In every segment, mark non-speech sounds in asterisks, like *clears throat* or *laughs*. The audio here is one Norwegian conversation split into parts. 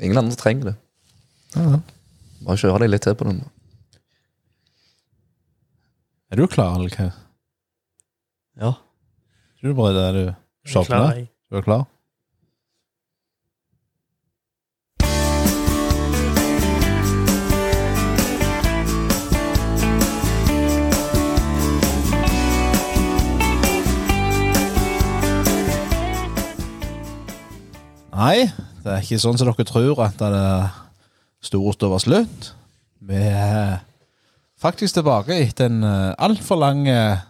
Ingen andre trenger det. Ja. Bare kjøre deg litt til på den. Er du klar, eller hva? Ja. Er du bare er du sovner? er. Du er klar? Nei, det er ikke sånn som dere tror at det er stort over slutt. Vi er faktisk tilbake etter en altfor lang eh,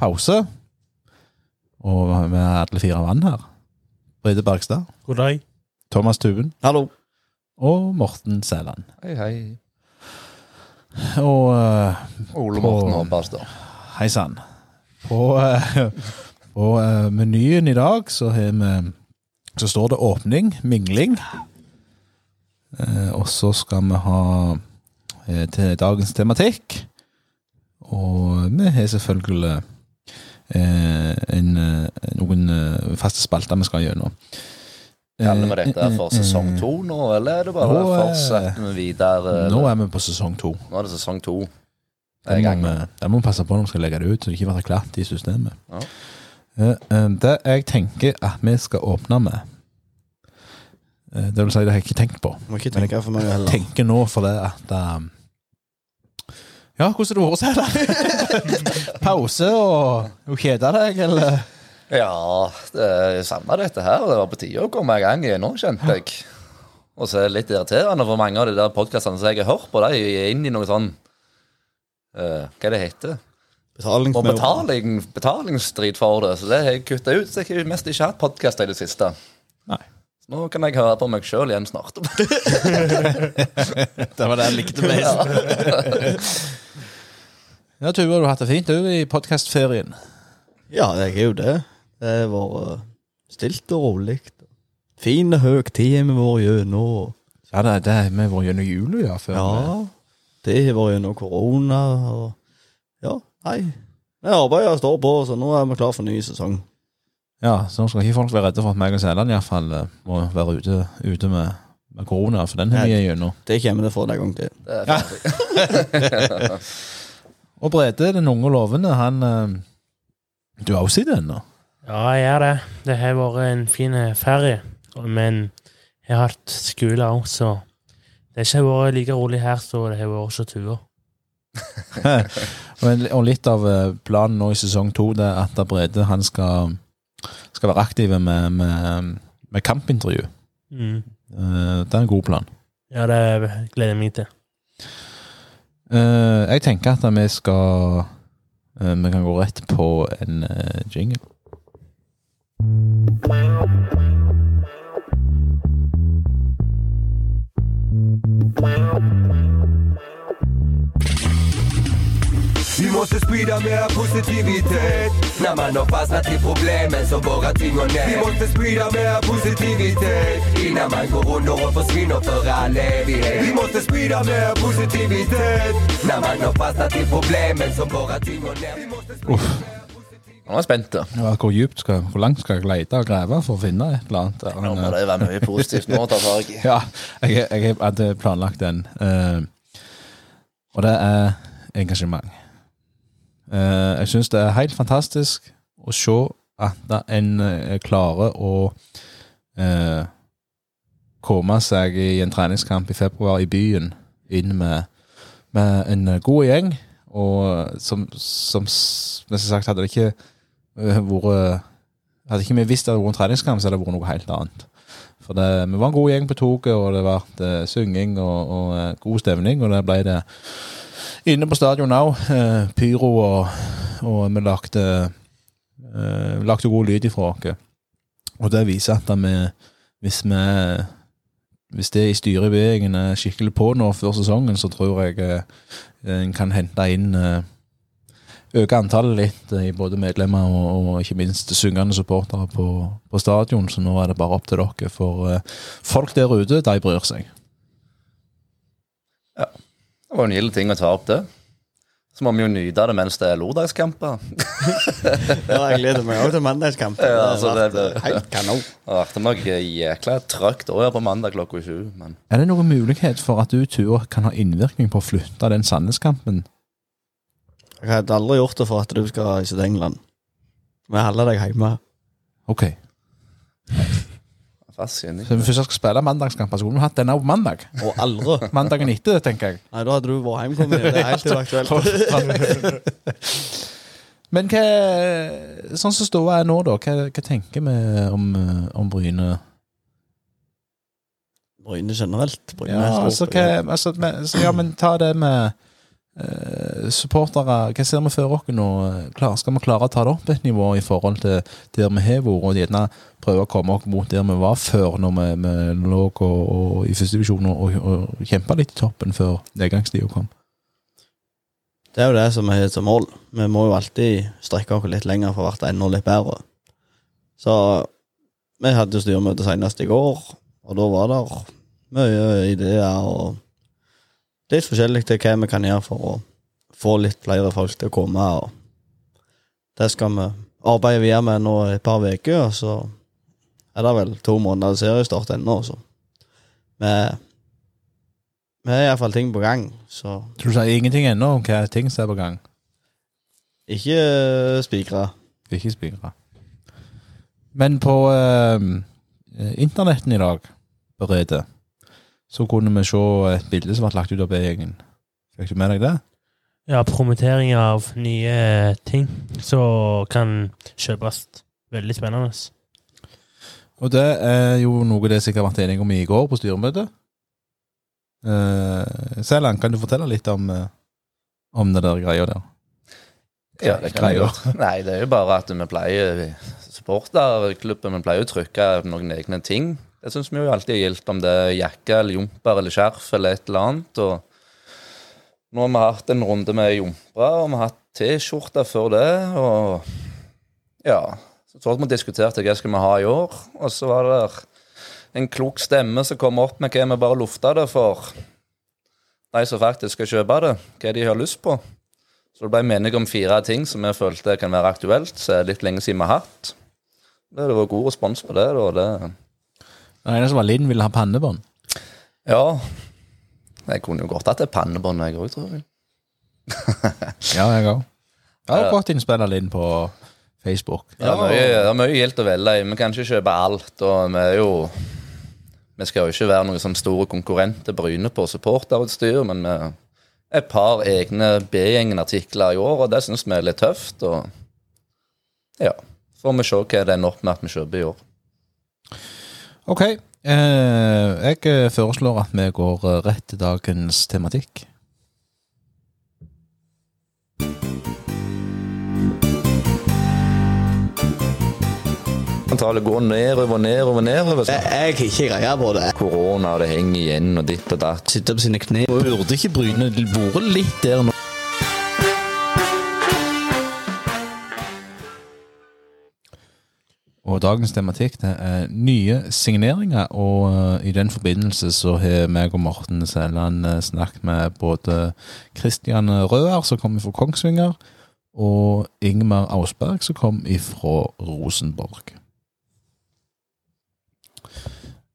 pause. Og vi er alle fire vann her. Brede Bergstad, God dag. Thomas Tuven Hallo. og Morten Sæland. Hei, hei. Og uh, Ole På- Morten Håpastad. hei sann. På, uh, *laughs* på uh, menyen i dag så har vi Så står det åpning, mingling. Eh, og så skal vi ha eh, til dagens tematikk. Og vi har selvfølgelig eh, en, noen eh, faste spalter vi skal gjennom. Kaller vi dette for sesong to nå, eller er det bare Nå, fortsetter vi videre? Nå er vi på sesong to. Nå er det sesong to. Vi, må vi passe på når vi skal legge det ut, så det ikke blir klart i systemet. Ja. Eh, eh, Det jeg tenker at vi skal åpne med eh, Det vil si, det har jeg ikke tenkt på. Må ikke tenke for mye heller. Tenker nå for det at um, Ja, hvordan har det vært, Sæland? *laughs* Pause og, kjede deg, eller? Ja, det er samme dette her. Det var på tide å komme i gang igjen nå, kjente jeg. Og så er det litt irriterende for mange av de der podkastene som jeg har hørt på, de er inne i noe sånn uh, Hva er det heter? Betaling Og betaling, betalingsstrid for det. Så det har jeg kutta ut. Så jeg har mest ikke hatt podkast i det siste. Nei. Så nå kan jeg høre på meg sjøl igjen snart. *laughs* Det var det jeg likte mest. ja, Tuva, du har hatt det fint du i podkastferien. Ja, jeg er jo det. Det har vært eh, stilt og rolig. Fin og høy tid har vi vært gjennom. Ja, det, det vi har vært gjennom jula, ja. Før Ja, det har vært gjennom korona. Og ja, nei. Jeg arbeider og står på, så nå er vi klar for ny sesong. Ja, så nå skal ikke folk være redde for at meg og Sæland iallfall må være ute, ute med, med korona, for den har vi gjennom. Det kommer det for deg gang til. Det er ferdig. *laughs* Og Brede, den unge og lovende, han eh, Du er også sett ennå? Ja, jeg er det. Det har vært en fin eh, ferie. Men jeg har hatt skole òg, så det har ikke vært like rolig her som det har vært på Tuva. *laughs* Og, litt av eh, planen nå i sesong to det er at Brede han skal, skal være aktiv med, med, med kampintervju. Mm. Eh, det er en god plan. Ja, det gleder jeg meg til. Eh, jeg tenker at vi skal Vi kan gå rett på en jingle. jingle. Vi måste sprida mer positivitet När man har fastnat i problemen så bara ting och ner Vi måste sprida mer positivitet Innan man går under och försvinner för all evighet Vi måste sprida mer positivitet När man har fastnat i problemen så bara ting och ner Uff. Nå er jeg spent. Ja, hvor, dypt skal, hvor langt skal jeg lete og grave for å finne et eller annet? Nå må det være mye positivt nå, tar tak i. Ja, jeg, jeg hadde planlagt den. Uh, og det er engasjement. Eh, jeg syns det er helt fantastisk å se at en eh, klarer å eh, komme seg i en treningskamp i februar i byen inn med, med en god gjeng. Og som, som som sagt, hadde det ikke eh, vært Hadde ikke vi visst at det var en treningskamp, så hadde det vært noe helt annet. For det, vi var en god gjeng på toget, og det ble synging og, og god stemning. Og det ble det inne på stadion òg. Eh, pyro og, og vi lagde, eh, lagde god lyd ifra oss. Og det viser at vi, hvis vi hvis det i styrebevegelsen er skikkelig på nå før sesongen, så tror jeg eh, en kan hente inn Øke antallet litt i både medlemmer og, og ikke minst syngende supportere på, på stadion. Så nå er det bare opp til dere, for folk der ute, de bryr seg. Det var en gild ting å ta opp, det. Så må vi jo nyte det mens det er lørdagskamper. *laughs* Ja, jeg gleder meg òg til mandagskampen. Ja, det så har det- eh, helt kanon. Det må nok jækla trøkt gjøre på mandag klokka sju. Men Er det noen mulighet for at du, tur kan ha innvirkning på å flytte den Sandnes-kampen? Jeg hadde aldri gjort det for at du skal reise til England. Vi holder deg hjemme. Ok. Fast enig. Så hvis vi skal spille mandagskamper, så kunne vi hatt denne på mandag. Og aldri. Mandagen etter, tenker jeg. Nei, da hadde du vært hjemkommet. Det er helt uaktuelt. *laughs* Men hva Sånn som ståa er nå, da. Hva, hva tenker vi om, om Bryne? Bryne generelt. Bryne Ja, altså, hva, altså men, så, ja, men ta det med eh, supportere. Hva ser vi før oss nå? Klar, skal vi klare å ta det opp et nivå i forhold til der vi har vært, og gjerne prøve å komme oss mot der vi var før, når vi, vi lå og, og, i første divisjon og, og, kjempa litt i toppen før nedgangstida kom? Det er jo det som er som mål. Vi må jo alltid strekke oss litt lenger for å bli enda litt bedre. Så vi hadde jo styremøte senest i går, og da var det mye ideer og litt forskjellig til hva vi kan gjøre for å få litt flere folk til å komme. og Det skal vi arbeide videre med nå et par uker, og så er det vel to måneder seriestart ennå, så vi, er iallfall ting på gang, så Så du sier ingenting ennå om hva ting som er på gang? ikke uh, spikra. Ikke spikra. Men på eh, internetten i dag, Berede, så kunne vi se et bilde som ble lagt ut av B-gjengen. Fikk du med deg det? Ja, promotering av nye ting som kan kjøpes. Veldig spennende. Og det er jo noe det sikkert vært enige om i går på styremøtet. Uh, Selan, kan du fortelle litt om, eh, om det der greia der? Ja, det kan jeg godt. *laughs* Nei, det er jo bare at vi pleier Supporterklubben vi pleier å trykke noen egne ting. Det syns vi jo alltid er gildt, om det er jakke eller jumper eller skjerf eller et eller annet. Og nå har vi hatt en runde med jumper, og vi har hatt T-skjorter før det. Og ja, så tror jeg vi diskuterte hva skal vi ha i år. Og så var det en klok stemme som kom opp med hva vi bare lufta det for de som faktisk skal kjøpe det, hva de har lyst på. Så det ble vi om fire ting som vi følte kan være aktuelt, så er litt lenge siden vi har hatt. Det var god respons på det. Da. det Den ene som var Linn, ville ha pannebånd. ja. Jeg kunne jo godt hatt et pannebånd, jeg òg, tror jeg. *laughs* Ja, jeg òg. Jeg har Ja. godt innspill av Linn på Facebook. Mye, det er mye gildt å velge i. Vi kan ikke kjøpe alt, og vi er jo Vi skal jo ikke være noen sånn store konkurrenter Bryne på supporterutstyr, men vi et par egne B-gjengen-artikler i år, og det syns vi er litt tøft. Og ja, får vi se hva det ender opp med at vi kjøper i år. Ok. Eh, jeg eh, foreslår at vi går eh, rett til dagens tematikk. Antallet går nedover, nedover, nedover. Jeg, jeg har ikke greie på det. Korona, det henger igjen, og ditt og datt. Sitte på sine kne. Burde ikke Bryne vært litt der nå? Og dagens tematikk det er nye signeringer, og uh, i den forbindelse så har meg og Morten Sæland eh, snakket med både Christian Røer, som kom fra Kongsvinger, og Ingmar Ausberg, som kom fra Rosenborg.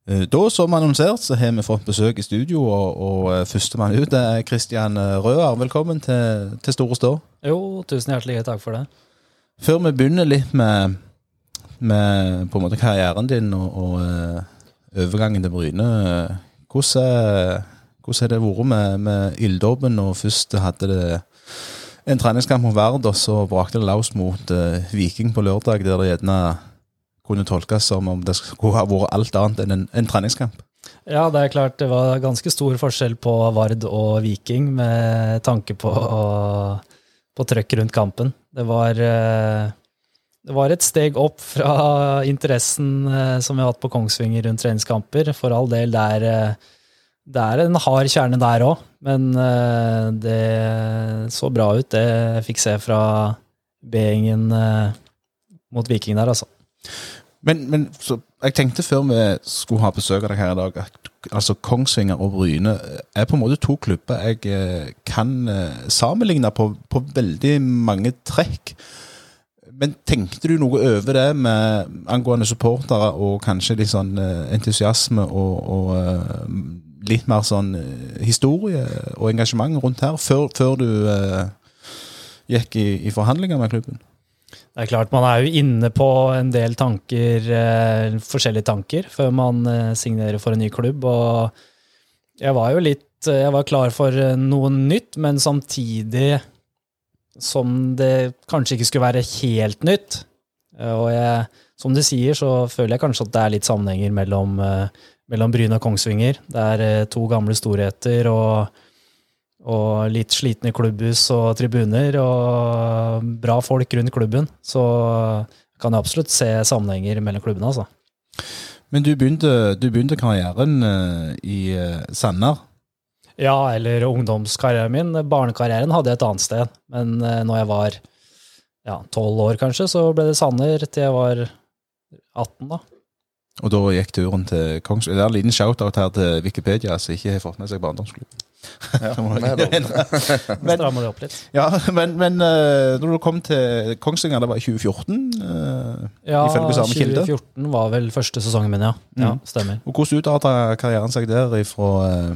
Eh, Da, som annonsert, så har vi fått besøk i studio, og, og førstemann ut er Christian Røar Røer. Velkommen til, til Store Stå. Jo, tusen hjertelig takk for det. Før vi begynner litt med, med på en måte karrieren din og, og eh, overgangen til Bryne, hvordan, har det vært med, med ilddåpen? når først hadde det en treningskamp mot Vard, og så brakte det løs mot uh, Viking på lørdag, der det gjerne kunne tolkes som om det skulle ha vært alt annet enn en, en treningskamp. Ja, det er klart det var ganske stor forskjell på Vard og Viking med tanke på, på trøkk rundt kampen. Det var, eh, det var et steg opp fra interessen eh, som vi har hatt på Kongsvinger rundt treningskamper. For all del, det er, eh, det er en hard kjerne der òg, men eh, det så bra ut, det jeg fikk se fra B-gjengen mot Viking der, altså. Men, men så, jeg tenkte før vi skulle ha besøk av deg her i dag, at altså Kongsvinger og Bryne er på en måte to klubber jeg kan sammenligne på, på veldig mange trekk. Men tenkte du noe over det med angående supportere og kanskje litt sånn eh, entusiasme og, og eh, litt mer sånn eh, historie og engasjement rundt her, før, før du eh, gikk i, i forhandlinger med klubben? Det er klart, man er jo inne på en del tanker, eh, forskjellige tanker, før man eh, signerer for en ny klubb. Og jeg var jo litt Jeg var klar for noe nytt, men samtidig som det kanskje ikke skulle være helt nytt. Eh, Og jeg, som du sier, så føler jeg kanskje at det er litt sammenhenger mellom, eh, mellom Bryn og Kongsvinger. Det er eh, to gamle storheter og, og litt slitne klubbhus og tribuner og bra folk rundt klubben. Så kan jeg absolutt se sammenhenger mellom klubbene, altså. Men du begynte, du begynte karrieren i Sanner. Ja, eller ungdomskarrieren min. Barnekarrieren hadde jeg et annet sted. Men eh, når jeg var ja, 12 år, kanskje, så ble det Sanner til jeg var 18, da. Og da gikk turen til Kongsvinger. Det er en liten shout-out her til Wikipedia, som ikke har fått med seg barndomsklubb. Ja. *laughs* *laughs* Men- det opp litt. Ja, men, men eh, når du kom til Kongsvinger, det var i 2014? Uh, Ja, Ifølge samme kilde. 2014 var vel første sesongen min, ja. Ja, Mm. Stemmer. Og hvordan utarta karrieren seg der ifra eh, eh,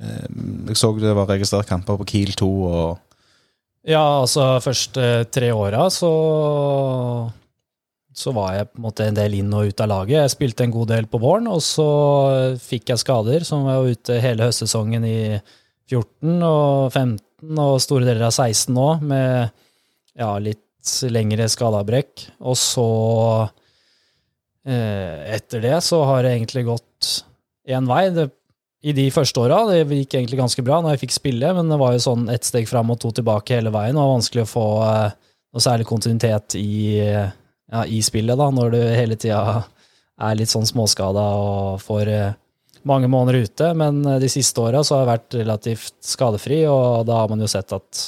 Jeg så det var registrert kamper på Kiel 2 og Ja, altså første tre åra så så var jeg på en måte en del inn og ut av laget. Jeg spilte en god del på våren, og så fikk jeg skader, som var ute hele høstsesongen i 14 og 15 og store deler av 16 nå, med ja, litt lengre skadeavbrekk. Og så, eh, etter det, så har det egentlig gått én vei. Det, I de første åra, det gikk egentlig ganske bra når jeg fikk spille, men det var jo sånn ett steg fram og to tilbake hele veien, det var vanskelig å få eh, noe særlig kontinuitet i, ja, i spillet, da, når du hele tida er litt sånn småskada og får eh, mange måneder ute. Men eh, de siste åra har jeg vært relativt skadefri, og da har man jo sett at,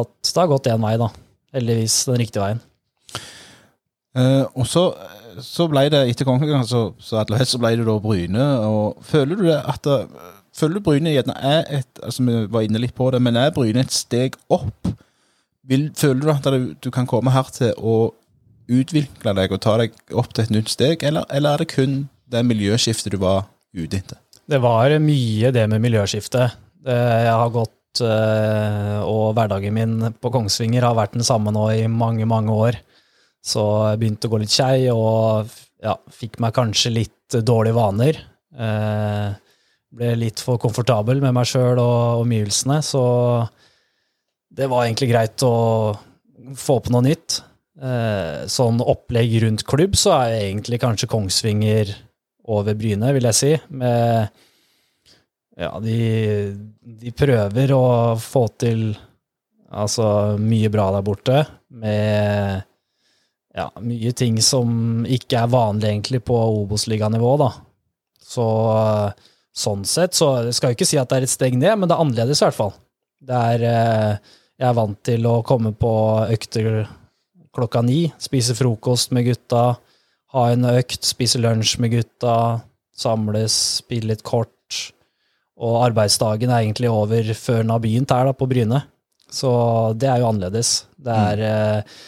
at det har gått én vei, da. Heldigvis den riktige veien. Eh, og så, så ble det etter Kongsvinger, så, så, så ble det da Bryne. og Føler du det at det, Føler du Bryne gjerne er et altså Vi var inne litt på det, men er Bryne et steg opp? Vil, føler du at du, du kan komme her til å utvikle deg og ta deg opp til et nytt steg, eller, eller er det kun det miljøskiftet du var ute etter? Det var mye det med miljøskifte. Det- Jeg har gått, eh, og hverdagen min på Kongsvinger har vært den samme nå i mange, mange år. Så jeg begynte å gå litt skei, og ja, fikk meg kanskje litt dårlige vaner. Eh, ble litt for komfortabel med meg sjøl og omgivelsene, så det var egentlig greit å få på noe nytt. Eh, sånn opplegg rundt klubb, så er egentlig kanskje Kongsvinger over Bryne, vil jeg si. Med Ja, de, de prøver å få til altså mye bra der borte, med ja, mye ting som ikke er vanlig egentlig på Obos-liganivå, da. Så sånn sett, så skal jeg ikke si at det er et steg ned, men det er annerledes i hvert fall. Det er eh, Jeg er vant til å komme på økter klokka ni, spise frokost med gutta, ha en økt, spise lunsj med gutta, samles, spille litt kort. Og arbeidsdagen er egentlig over før den har begynt her da, på Bryne. Så det er jo annerledes. Det er eh,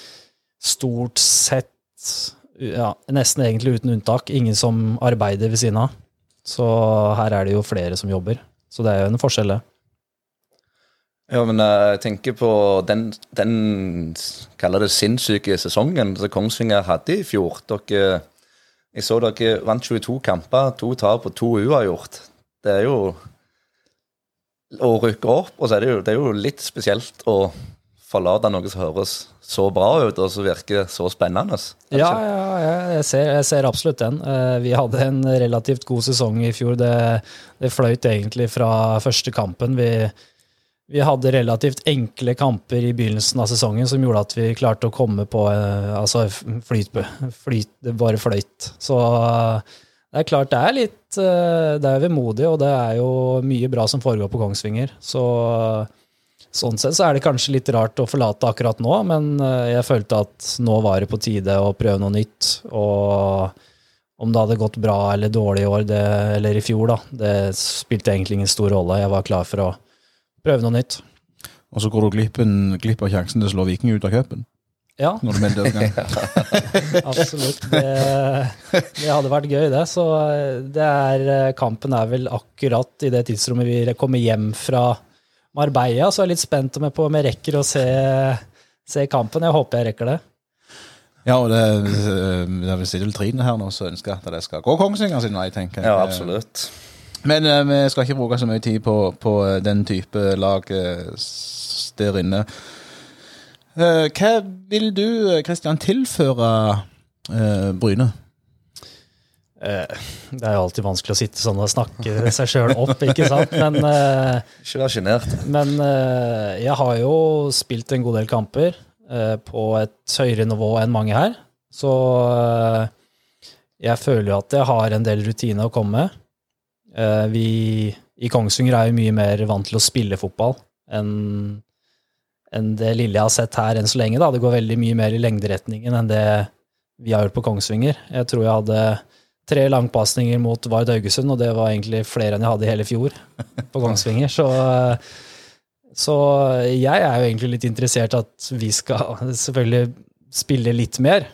stort sett, ja, nesten egentlig uten unntak, ingen som arbeider ved siden av. Så her er det jo flere som jobber. Så det er jo en forskjell, det. Ja, men eh, jeg tenker på den, den kaller det sinnssyke sesongen som Kongsvinger hadde i fjor. Dere, jeg så dere vant 22 kamper, to tap og to uavgjort. Det er jo å rykke opp, og så er det jo, det er jo litt spesielt å forlate noe som høres så bra ut, og som virker så spennende. Kanskje? Ja, ja, ja jeg, ser, jeg ser absolutt den. Eh, Vi hadde en relativt god sesong i fjor. Det, det fløyt egentlig fra første kampen. Vi, vi hadde relativt enkle kamper i begynnelsen av sesongen som gjorde at vi klarte å komme på eh, Altså flyt, flyt Det bare fløyt. Så eh, det er klart det er litt Det er vemodig, og det er jo mye bra som foregår på Kongsvinger. Så Sånn sett så er det kanskje litt rart å forlate akkurat nå, men eh, jeg følte at nå var det på tide å prøve noe nytt. Og, Om det hadde gått bra eller dårlig i år, det, eller i fjor, da, det spilte egentlig ingen stor rolle. Jeg var klar for å prøve noe nytt. Og så går du glipp, glipp av sjansen til å slå Viking ut av cupen. Ja, Når du melder *laughs* *laughs* absolutt. Det, det hadde vært gøy, det. Så eh, det er, eh, kampen er vel akkurat i det tidsrommet vi kommer hjem fra Marbella, så jeg er litt spent om jeg, på om jeg rekker å se, se kampen. Jeg håper jeg rekker det. Ja, og det, eh, det er vel sikkert Trine her nå som ønsker at det skal gå Kongsvinger sin vei, tenker jeg. Ja, absolutt. Men eh, vi skal ikke bruke så mye tid på, på eh, den type lag eh, der inne. Eh, hva vil du, Kristian, tilføre eh, Bryne? Eh, Det er jo alltid vanskelig å sitte sånn og snakke seg sjøl opp, ikke sant? Men, eh, Ikke vær sjenert. men eh, jeg har jo spilt en god del kamper på et høyere nivå enn mange her. Så jeg føler jo at jeg har en del rutine å komme med. Vi i Kongsvinger er jo mye mer vant til å spille fotball enn enn det lille jeg har sett her enn så lenge. Da. Det går veldig mye mer i lengderetningen enn det vi har gjort på Kongsvinger. Jeg tror jeg hadde tre langpasninger mot Vard Haugesund, og det var egentlig flere enn jeg hadde i hele fjor på Kongsvinger. Så, så jeg er jo egentlig litt interessert at vi skal selvfølgelig spille litt mer.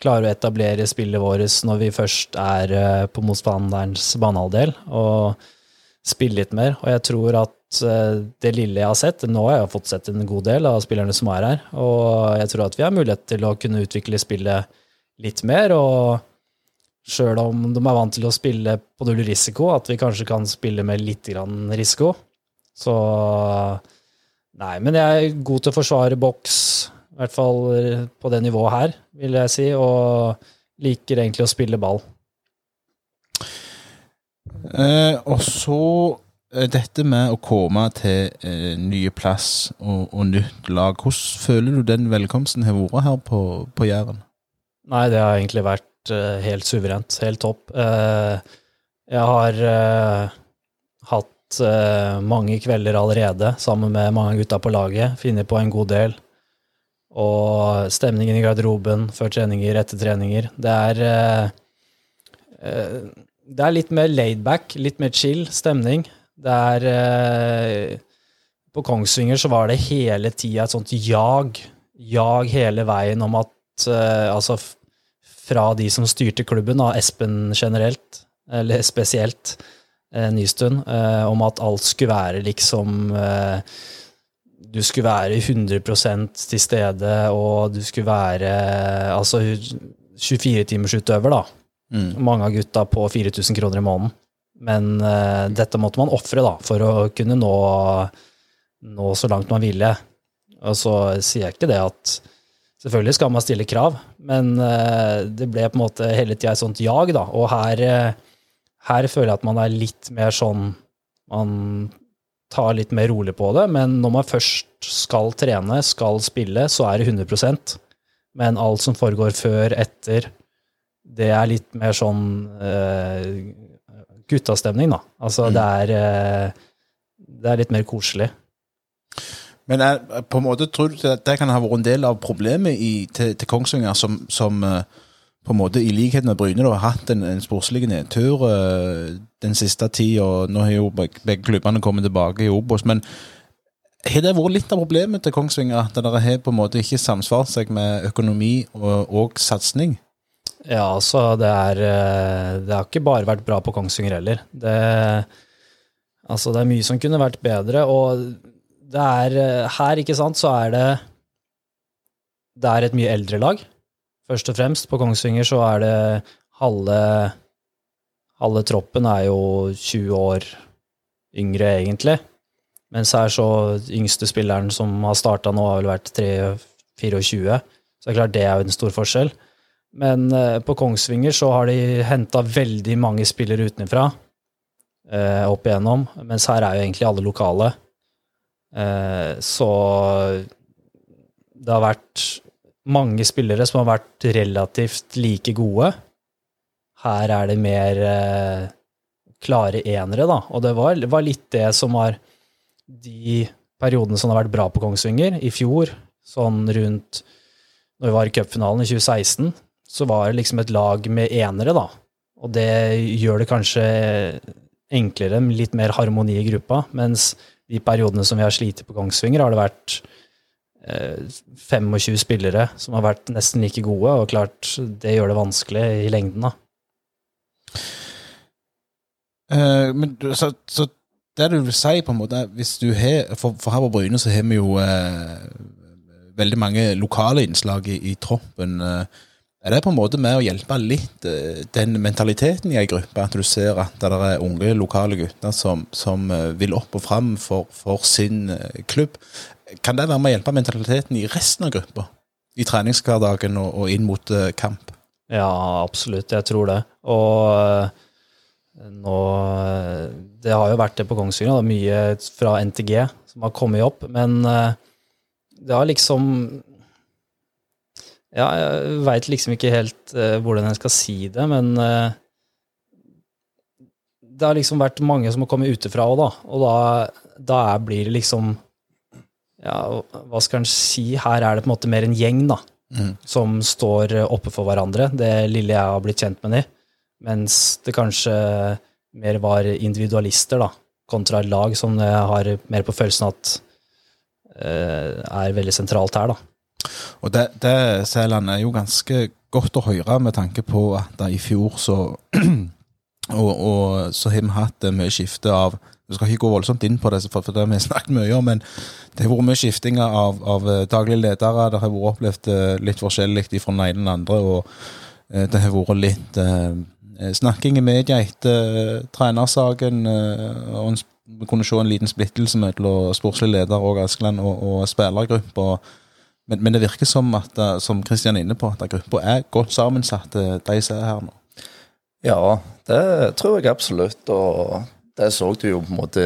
Klare å etablere spillet vårt når vi først er eh, på motstanderens banehalvdel, og spille litt mer. Og jeg tror at eh, det lille jeg har sett Nå har jeg fått sett en god del av spillerne som er her, og jeg tror at vi har mulighet til å kunne utvikle spillet litt mer. og Sjøl om de er vant til å spille på null risiko, at vi kanskje kan spille med litt grann risiko. Så Nei, men jeg er god til å forsvare boks, i hvert fall på det nivået her, vil jeg si, og liker egentlig å spille ball. Eh, og så eh, dette med å komme til eh, nye plass og, og nytt lag. Hvordan føler du den velkomsten har vært her på, på Jæren? Nei, det har egentlig vært eh, helt suverent. Helt topp. Eh, jeg har eh, hatt mange kvelder allerede sammen med mange gutta på laget. Funnet på en god del. Og stemningen i garderoben før treninger, etter treninger. Det er Det er litt mer laidback, litt mer chill stemning. Det er På Kongsvinger så var det hele tida et sånt jag. Jag hele veien om at Altså fra de som styrte klubben, da, Espen generelt, eller spesielt, eh, Nystuen, eh, om at alt skulle være liksom eh, Du skulle være 100% til stede, og du skulle være eh, altså 24-timersutøver, da. Mm. Mange av gutta på 4000 kroner i måneden. Men eh, dette måtte man ofre for å kunne nå, nå så langt man ville. Og så sier jeg ikke det at Selvfølgelig skal man stille krav, men eh, det ble på en måte hele tida et sånt jag, da. Og her, eh, her føler jeg at man er litt mer sånn Man tar litt mer rolig på det, men når man først skal trene, skal spille, så er det 100% Men alt som foregår før, etter, det er litt mer sånn uh, guttastemning, da. Altså, det er uh, Det er litt mer koselig. Men jeg, på en måte tror du at det kan ha vært en del av problemet i, til, til Kongsvinger, som, som eh, på en måte i likhet med Bryne har hatt en, en sportslig nedtur eh, den siste tida. Nå har jo begge, klubbene kommet tilbake i Obos. Men har det vært litt av problemet til Kongsvinger? At dere har på en måte ikke samsvart seg med økonomi og, og satsing? Ja, altså, det er eh, Det har ikke bare vært bra på Kongsvinger heller. Det, altså, det er mye som kunne vært bedre, og det er eh, Her, ikke sant, så er det Det er et mye eldre lag, først og fremst. På Kongsvinger så er det halve Halve troppen er jo 20 år yngre, egentlig. Mens her så yngste spilleren som har starta nå, har vel vært 3-24. Så det er klart det er jo en stor forskjell. Men eh, på Kongsvinger så har de henta veldig mange spillere utenfra eh, opp igjennom, mens her er jo egentlig alle lokale. Eh, så det har vært mange spillere som har vært relativt like gode. Her er det mer eh, klare enere, da. Og det var, var litt det som var de periodene som har vært bra på Kongsvinger. I fjor, sånn rundt når vi var i cupfinalen i 2016, så var det liksom et lag med enere, da. Og det gjør det kanskje enklere, litt mer harmoni i gruppa. Mens de periodene som vi har slitt på Kongsvinger, har det vært eh, 25 spillere som har vært nesten like gode, og klart det gjør det vanskelig i lengden, da. Eh, men så, så det du vil si, på en måte, hvis du har For, for her på Bryne så har vi jo eh, veldig mange lokale innslag i, i troppen. eh. Er det på en måte med å hjelpe litt eh, den mentaliteten i ei gruppe? At du ser at det er unge, lokale gutter som, som eh, vil opp og fram for, for sin eh, klubb. Kan det være med å hjelpe mentaliteten i resten av gruppa? I treningshverdagen og, og inn mot kamp? Ja, absolutt. Jeg tror det. Og nå Det har jo vært det på Kongsvinger, mye fra NTG som har kommet opp, men det har liksom Ja, jeg veit liksom ikke helt uh, hvordan jeg skal si det, men uh, det har liksom vært mange som har kommet utefra òg, da. Og da, da blir det liksom Ja, hva skal en si? Her er det på en måte mer en gjeng, da som står oppe for hverandre, det lille jeg har blitt kjent med de. Mens det kanskje mer var individualister, da, kontra lag som jeg har mer på følelsen at uh, er veldig sentralt her, da. Og det, det Sæland, er jo ganske godt å høre med tanke på at i fjor så *clears throat* og, og så har vi hatt eh, mye skifte av Vi skal ikke gå voldsomt inn på det, for, for det har vi *laughs* snakket mye om, men det har vært mye skiftinger av, av eh, daglige ledere. Det har vært opplevd eh, litt forskjellig fra den ene til den andre, og det har vært litt eh, snakking i media etter trenersaken. og Vi kunne se en liten splittelse mellom sportslig leder og Askeland og, og spillergruppa. Men, men det virker som at, eh, som Kristian er inne på, at gruppa er godt sammensatt, eh, de som er her nå. Ja, det tror jeg absolutt. Og det så du jo på en måte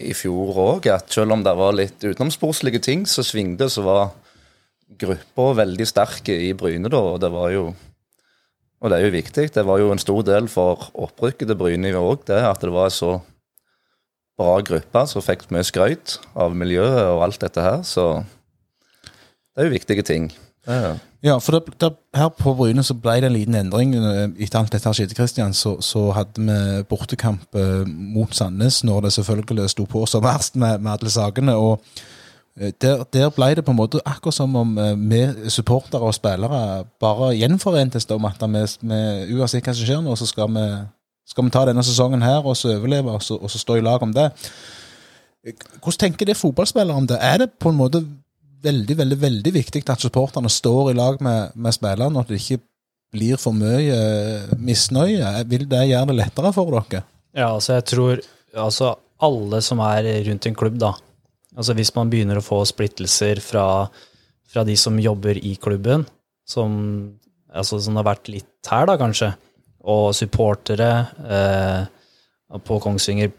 i fjor òg, at selv om det var litt utenomsportslige ting så svingte, så var gruppa veldig sterk i Bryne da, og det var jo Og det er jo viktig. Det var jo en stor del for opprykket til Bryne òg, det at det var en så bra gruppe som fikk mye skryt av miljøet og alt dette her, så det er jo viktige ting. Ja, Ja, for det, det, her på Bryne så ble det en liten endring. Etter alt dette skjedde, Kristian, så, så hadde vi bortekamp eh, mot Sandnes, når det selvfølgelig sto på som verst med, med alle sakene. og eh, der, der ble det på en måte akkurat som om eh, vi supportere og spillere bare gjenforentes om at vi, vi, uansett hva som skjer nå, så skal vi, skal vi ta denne sesongen her og så overleve og så, og så stå i lag om det. Hvordan tenker det fotballspillere om det? Er det på en måte veldig veldig, veldig viktig at supporterne står i lag med, med spillerne, og at det ikke blir for mye eh, misnøye? Vil det gjøre det lettere for dere? Ja, altså jeg tror altså alle som er rundt en klubb, da. Altså hvis man begynner å få splittelser fra, fra de som jobber i klubben, som, altså som har vært litt her, da kanskje, og supportere eh, på Kongsvinger,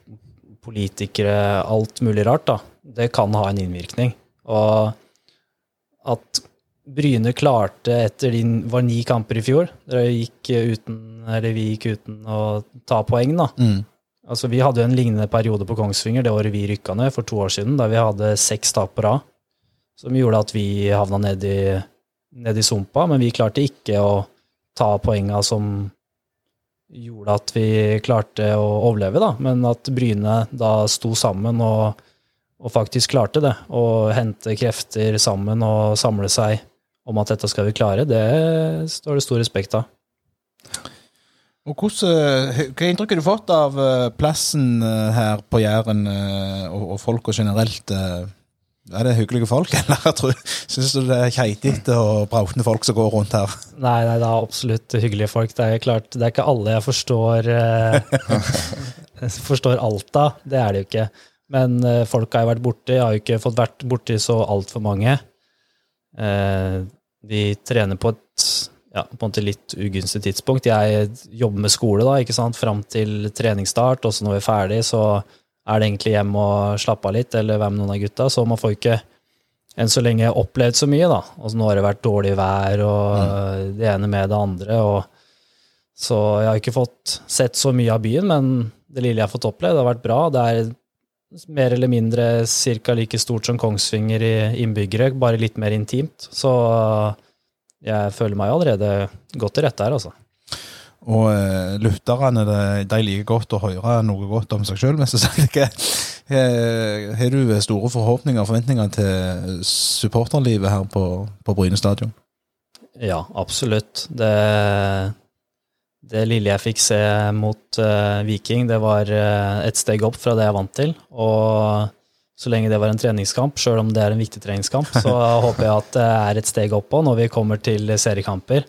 politikere, alt mulig rart, da, det kan ha en innvirkning. Og at Bryne klarte etter de var ni kamper i fjor, dere gikk uten, eller vi gikk uten å ta poeng, da. Mm. Altså, vi hadde jo en lignende periode på Kongsvinger det året vi rykka ned for to år siden, da vi hadde seks tap på rad, som gjorde at vi havna ned i, ned i sumpa, men vi klarte ikke å ta poenga som gjorde at vi klarte å overleve, da. Men at Bryne da sto sammen og, og faktisk klarte det, å hente krefter sammen og samle seg om at dette skal vi klare, det står det stor respekt av. Og hvordan, eh, Hva inntrykk har du fått av eh, plassen eh, her på Jæren og, og folka generelt? Er det hyggelige folk, *laughs* eller jeg tror, syns du det er keitete og brautende folk som går rundt her? Nei, nei, det er absolutt hyggelige folk. Det er klart, det er ikke alle jeg forstår *laughs* forstår alt av. Det er det jo ikke. Men eh, folk har jo vært borti. Jeg har jo ikke fått vært borti så altfor mange. Eh, de trener på et ja, på en måte litt ugunstig tidspunkt. Jeg jobber med skole da, ikke sant, fram til treningsstart, og så når vi er ferdig, så er det egentlig hjem og slappe av litt, eller være med noen av gutta. Så man får ikke enn så lenge opplevd så mye, da. Og nå har det vært dårlig vær og det ene med det andre. Og, så jeg har ikke fått sett så mye av byen, men det lille jeg har fått opplevd, har vært bra. Det er mer eller mindre ca. like stort som Kongsvinger i innbyggere, bare litt mer intimt. Så jeg føler meg allerede godt til rette her, altså. Og eh, lytterne de liker godt å høre noe godt om seg sjøl, mest sagt. ikke Har du store forhåpninger og forventninger til supporterlivet her på, på Bryne stadion? Ja, absolutt. Det, det lille jeg fikk se mot uh, Viking, det var uh, et steg opp fra det jeg er vant til. Og så lenge det var en treningskamp, sjøl om det er en viktig treningskamp, så *laughs* håper jeg at det er et steg opp òg når vi kommer til seriekamper.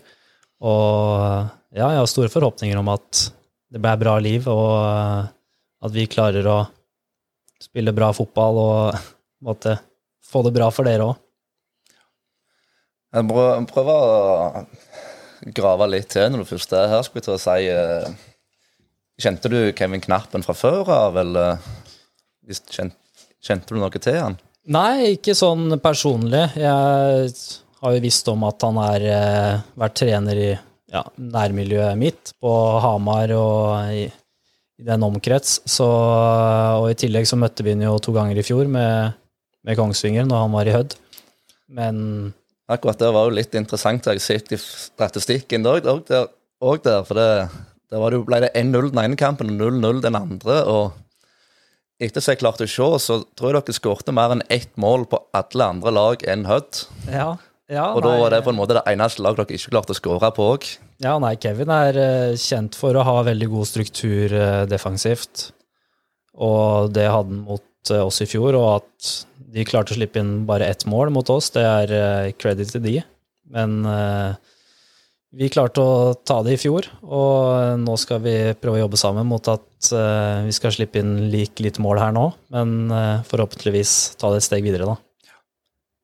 Og ja, jeg har store forhåpninger om at det blir bra liv, og eh, at vi klarer å spille bra fotball og *laughs* måtte, få det bra for dere òg. Jeg prøver å grave litt til når du først er her, skulle jeg til å si. eh, Kjente du Kevin Knappen fra før av, eller kjente du noe til han? Nei, ikke sånn personlig. Jeg har jo visst om at han har eh, vært trener i ja, nærmiljøet mitt, på Hamar og i, i den omkrets. Så, og i tillegg så møtte vi han jo to ganger i fjor med, med Kongsvinger når han var i Hødd. Men Akkurat det var jo litt interessant. Jeg har sett i statistikken òg der, der, for det, der var det, jo- ble det 1-0 den ene kampen og 0-0 den andre. og etter som jeg klarte å se, så tror jeg dere skårte mer enn ett mål på alle andre lag enn Hødd. ja, ja Og da var det på en måte det eneste laget dere ikke klarte å skåre på òg. Ja, nei, Kevin er eh, kjent for å ha veldig god struktur eh, defensivt. Og det hadde han mot eh, oss i fjor, og at de klarte å slippe inn bare ett mål mot oss, det er eh, credit til de. Men eh, vi klarte å ta det i fjor, og nå skal vi prøve å jobbe sammen mot at eh, vi skal slippe inn lik litt mål her nå, men eh, forhåpentligvis ta det et steg videre, da.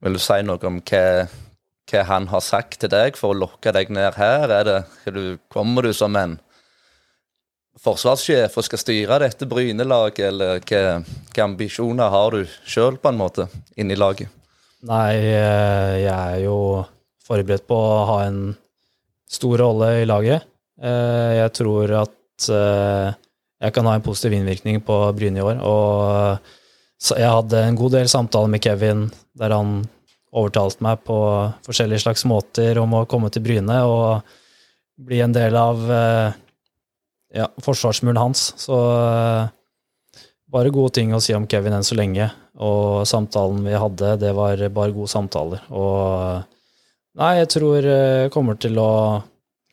Vil du si noe om hva, hva han har sagt til deg for å lokke deg ned her? Er det, er kommer du som en forsvarssjef og skal styre dette Bryne-laget, eller hva, hva ambisjoner har du sjøl, på en måte, inni laget? Nei, eh, jeg er jo forberedt på å ha en stor rolle i laget. Eh, Jeg tror at eh, jeg kan ha en positiv innvirkning på Bryne i år. Og jeg hadde en god del samtaler med Kevin der han overtalte meg på forskjellige slags måter om å komme til Bryne og bli en del av ja, forsvarsmuren hans. Så eh, bare gode ting å si om Kevin enn så lenge. Og samtalen vi hadde, det var bare gode samtaler. Og nei, jeg tror jeg kommer til å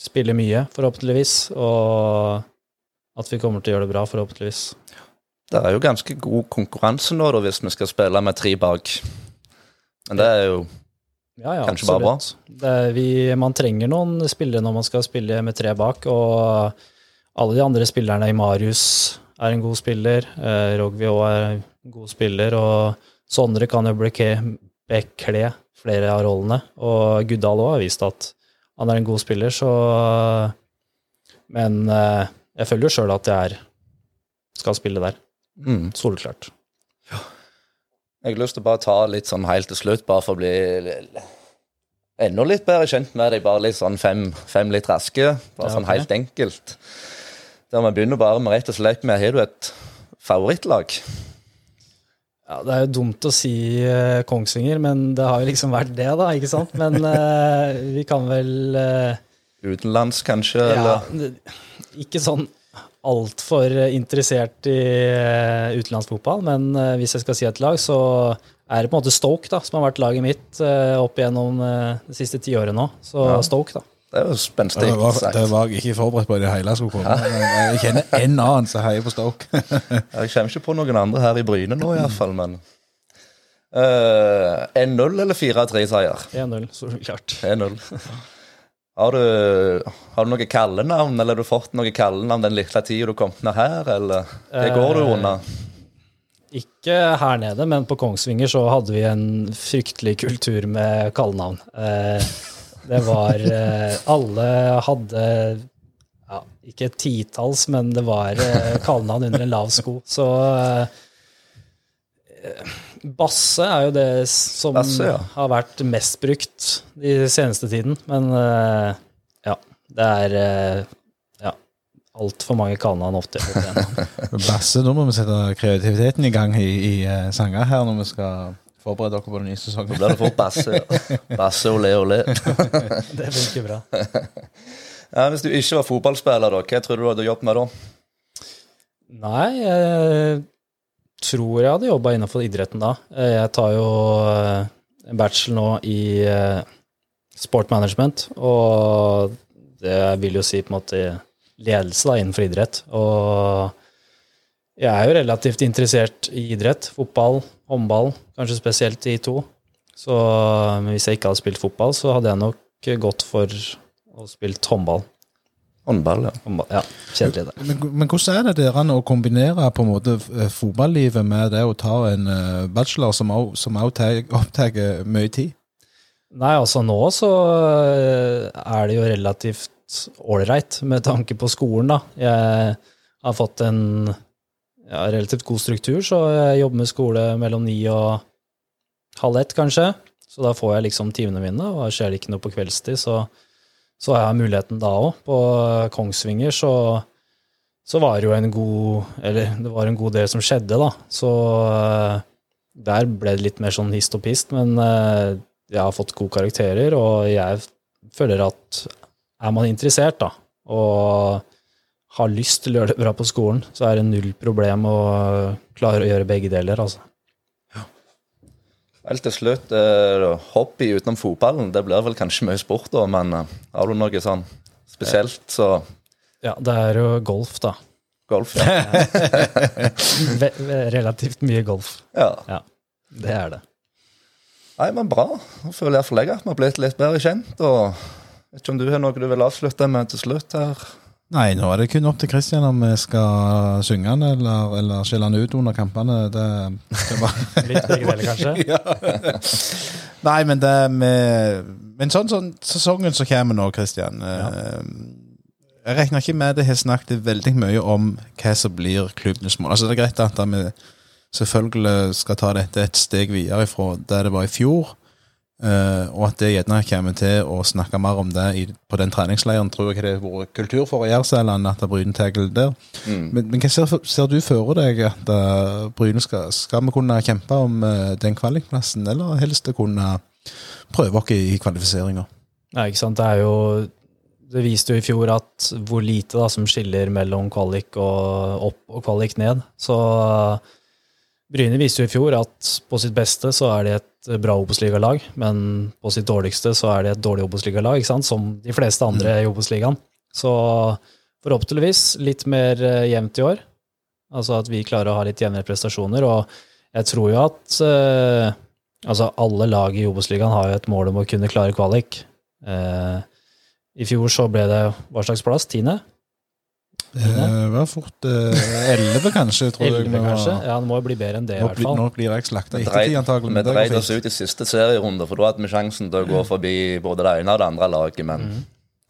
spille mye, forhåpentligvis. Og at vi kommer til å gjøre det bra, forhåpentligvis. Det er jo ganske god konkurranse nå, da, hvis vi skal spille med tre bak. Men det er jo Ja, ja, Kanskje bare bra. absolutt. Vi, man trenger noen spillere når man skal spille med tre bak, og alle de andre spillerne i Marius er en god spiller. Eh, Rogvi òg er en god spiller, og Sondre kan jo bekle flere av rollene. Og Guddal òg har vist at han er en god spiller, så Men eh, jeg føler jo sjøl at jeg er, skal spille der. mm. Soleklart. Jeg har lyst til å bare ta litt sånn helt til slutt, bare for å bli enda litt bedre kjent med deg. Bare litt sånn fem, fem litt raske. Bare Ja, sånn helt enkelt. Der vi begynner bare med rett og slett med Har du et favorittlag? Ja, Det er jo dumt å si uh, Kongsvinger, men det har jo liksom vært det, da, ikke sant? Men uh, *laughs* vi kan vel uh, Utenlands, kanskje? Ja, Eller? ikke sånn altfor interessert i utenlandsfotball, men hvis jeg skal si et lag, så er det på en måte Stoke, da, som har vært laget mitt opp igjennom eh, de siste ti årene nå. Så Ja. Stoke, da. Det var spenstig Det var, sagt. det var jeg ikke forberedt på i det hele skulle komme. Jeg kjenner en annen som heier på Stoke. Jeg kommer ikke på noen andre her i Bryne nå, iallfall, men uh, 1-0 eller 4-3-seier? 1-0, så klart. 1-0. Har du, har du noe kallenavn, eller har du fått noe kallenavn den lille tida du kom ned her, eller det går du Eh, under? Ikke her nede, men på Kongsvinger så hadde vi en fryktelig kultur med kallenavn. Eh, det var eh, Alle hadde ja, ikke et titalls, men det var eh, kallenavn under en lav sko. Så eh, Basse er jo det som Basse, ja. har vært mest brukt de seneste tiden. Men ja, det er ja, altfor mange kallenavn ofte. *laughs* Basse, nå må vi sette kreativiteten i gang i, i sanger her når vi skal forberede dere på den nye Da sesongen. blir det fort Basse. og Basse, olé, olé. *laughs* Det funker bra. *laughs* Ja, hvis du ikke var fotballspiller, da, hva tror du du hadde jobbet med da? Nei, jeg tror jeg hadde jobba innenfor idretten da. Eh, Jeg tar jo eh, en bachelor nå i eh, sport management, og det vil jo si på en måte ledelse da innenfor idrett. Og jeg er jo relativt interessert i idrett. Fotball, håndball, kanskje spesielt de to. Så men hvis jeg ikke hadde spilt fotball, så hadde jeg nok gått for å spilt håndball. Håndball, ja. håndball. Ja, kjedelig det. Men, men hvordan er det dere å kombinere på en måte eh, fotballivet med det å ta en eh, bachelor som også, opptar mye tid? Nei, altså nå så øh, er det jo relativt ålreit med tanke på skolen, da. Jeg har fått en ja, relativt god struktur, så jeg jobber med skole mellom ni og halv ett, kanskje. Så da får jeg liksom timene mine, og skjer det ikke noe på kveldstid, så, så har jeg muligheten da òg. På Kongsvinger så, så var det jo en god Eller det var en god del som skjedde, da. Så øh, der ble det litt mer sånn hist og pist, men øh, jeg har fått gode karakterer, og jeg føler at er man interessert da, og har lyst til å gjøre det bra på skolen, så er det null problem å klare å gjøre begge deler. altså. Helt til slutt, eh, hobby utenom fotballen, det blir vel kanskje mye sport, da, men eh, har du noe sånn spesielt, så Ja, det er jo golf, da. golf. Ja. *laughs* Relativt mye golf. ja. ja. Det er det. Nei, men bra. Jeg føler iallfall jeg at vi har blitt litt bedre kjent. og vet ikke om du har noe du vil avslutte med til slutt her? Nei, nå er det kun opp til Kristian om vi skal synge han eller, eller skjelle han ut under kampene. Det, det bare *laughs* Litt begge deler, kanskje. *laughs* Nei, men det med Men sånn sånn sesongen som kommer nå, Kristian eh, Jeg regner ikke med det har snakket veldig mye om hva som blir klubbenes mål. Altså Det er greit at vi selvfølgelig skal ta dette et steg videre fra der det var i fjor. Eh, og at det gjerne kommer til å snakke mer om det i, på den treningsleiren, tror jeg det har vært kultur for i Jærseland, at Bryne tar der. Mm. Men, men hva ser, ser du for deg at uh, Bryne skal Skal vi kunne kjempe om uh, den kvalikplassen, eller helst kunne prøve oss i kvalifiseringa? Ja, ikke sant. Det er jo Det viste jo i fjor at hvor lite da som skiller mellom kvalik og opp og kvalik ned. Så Bryne viste jo i fjor at på sitt beste så er de et bra Obos-ligalag, men på sitt dårligste så er det et dårlig Obos-ligalag, som de fleste andre i Obos-ligaen. Så forhåpentligvis litt mer eh, jevnt i år. Altså at vi klarer å ha litt jevnere prestasjoner. Og jeg tror jo at eh, altså alle lag i Obos-ligaen har jo et mål om å kunne klare kvalik. Eh, I fjor så ble det hva slags plass? Tiende? Det var fort elleve, kanskje. tror jeg. Elleve, vi var- kanskje? Ja, det må jo bli bedre enn det, i hvert fall. nå blir jeg slakta ettertid, antakelig. vi dreide oss ut i siste serierunde, for da hadde vi sjansen til å gå forbi både det ene og det andre laget. Men Mm.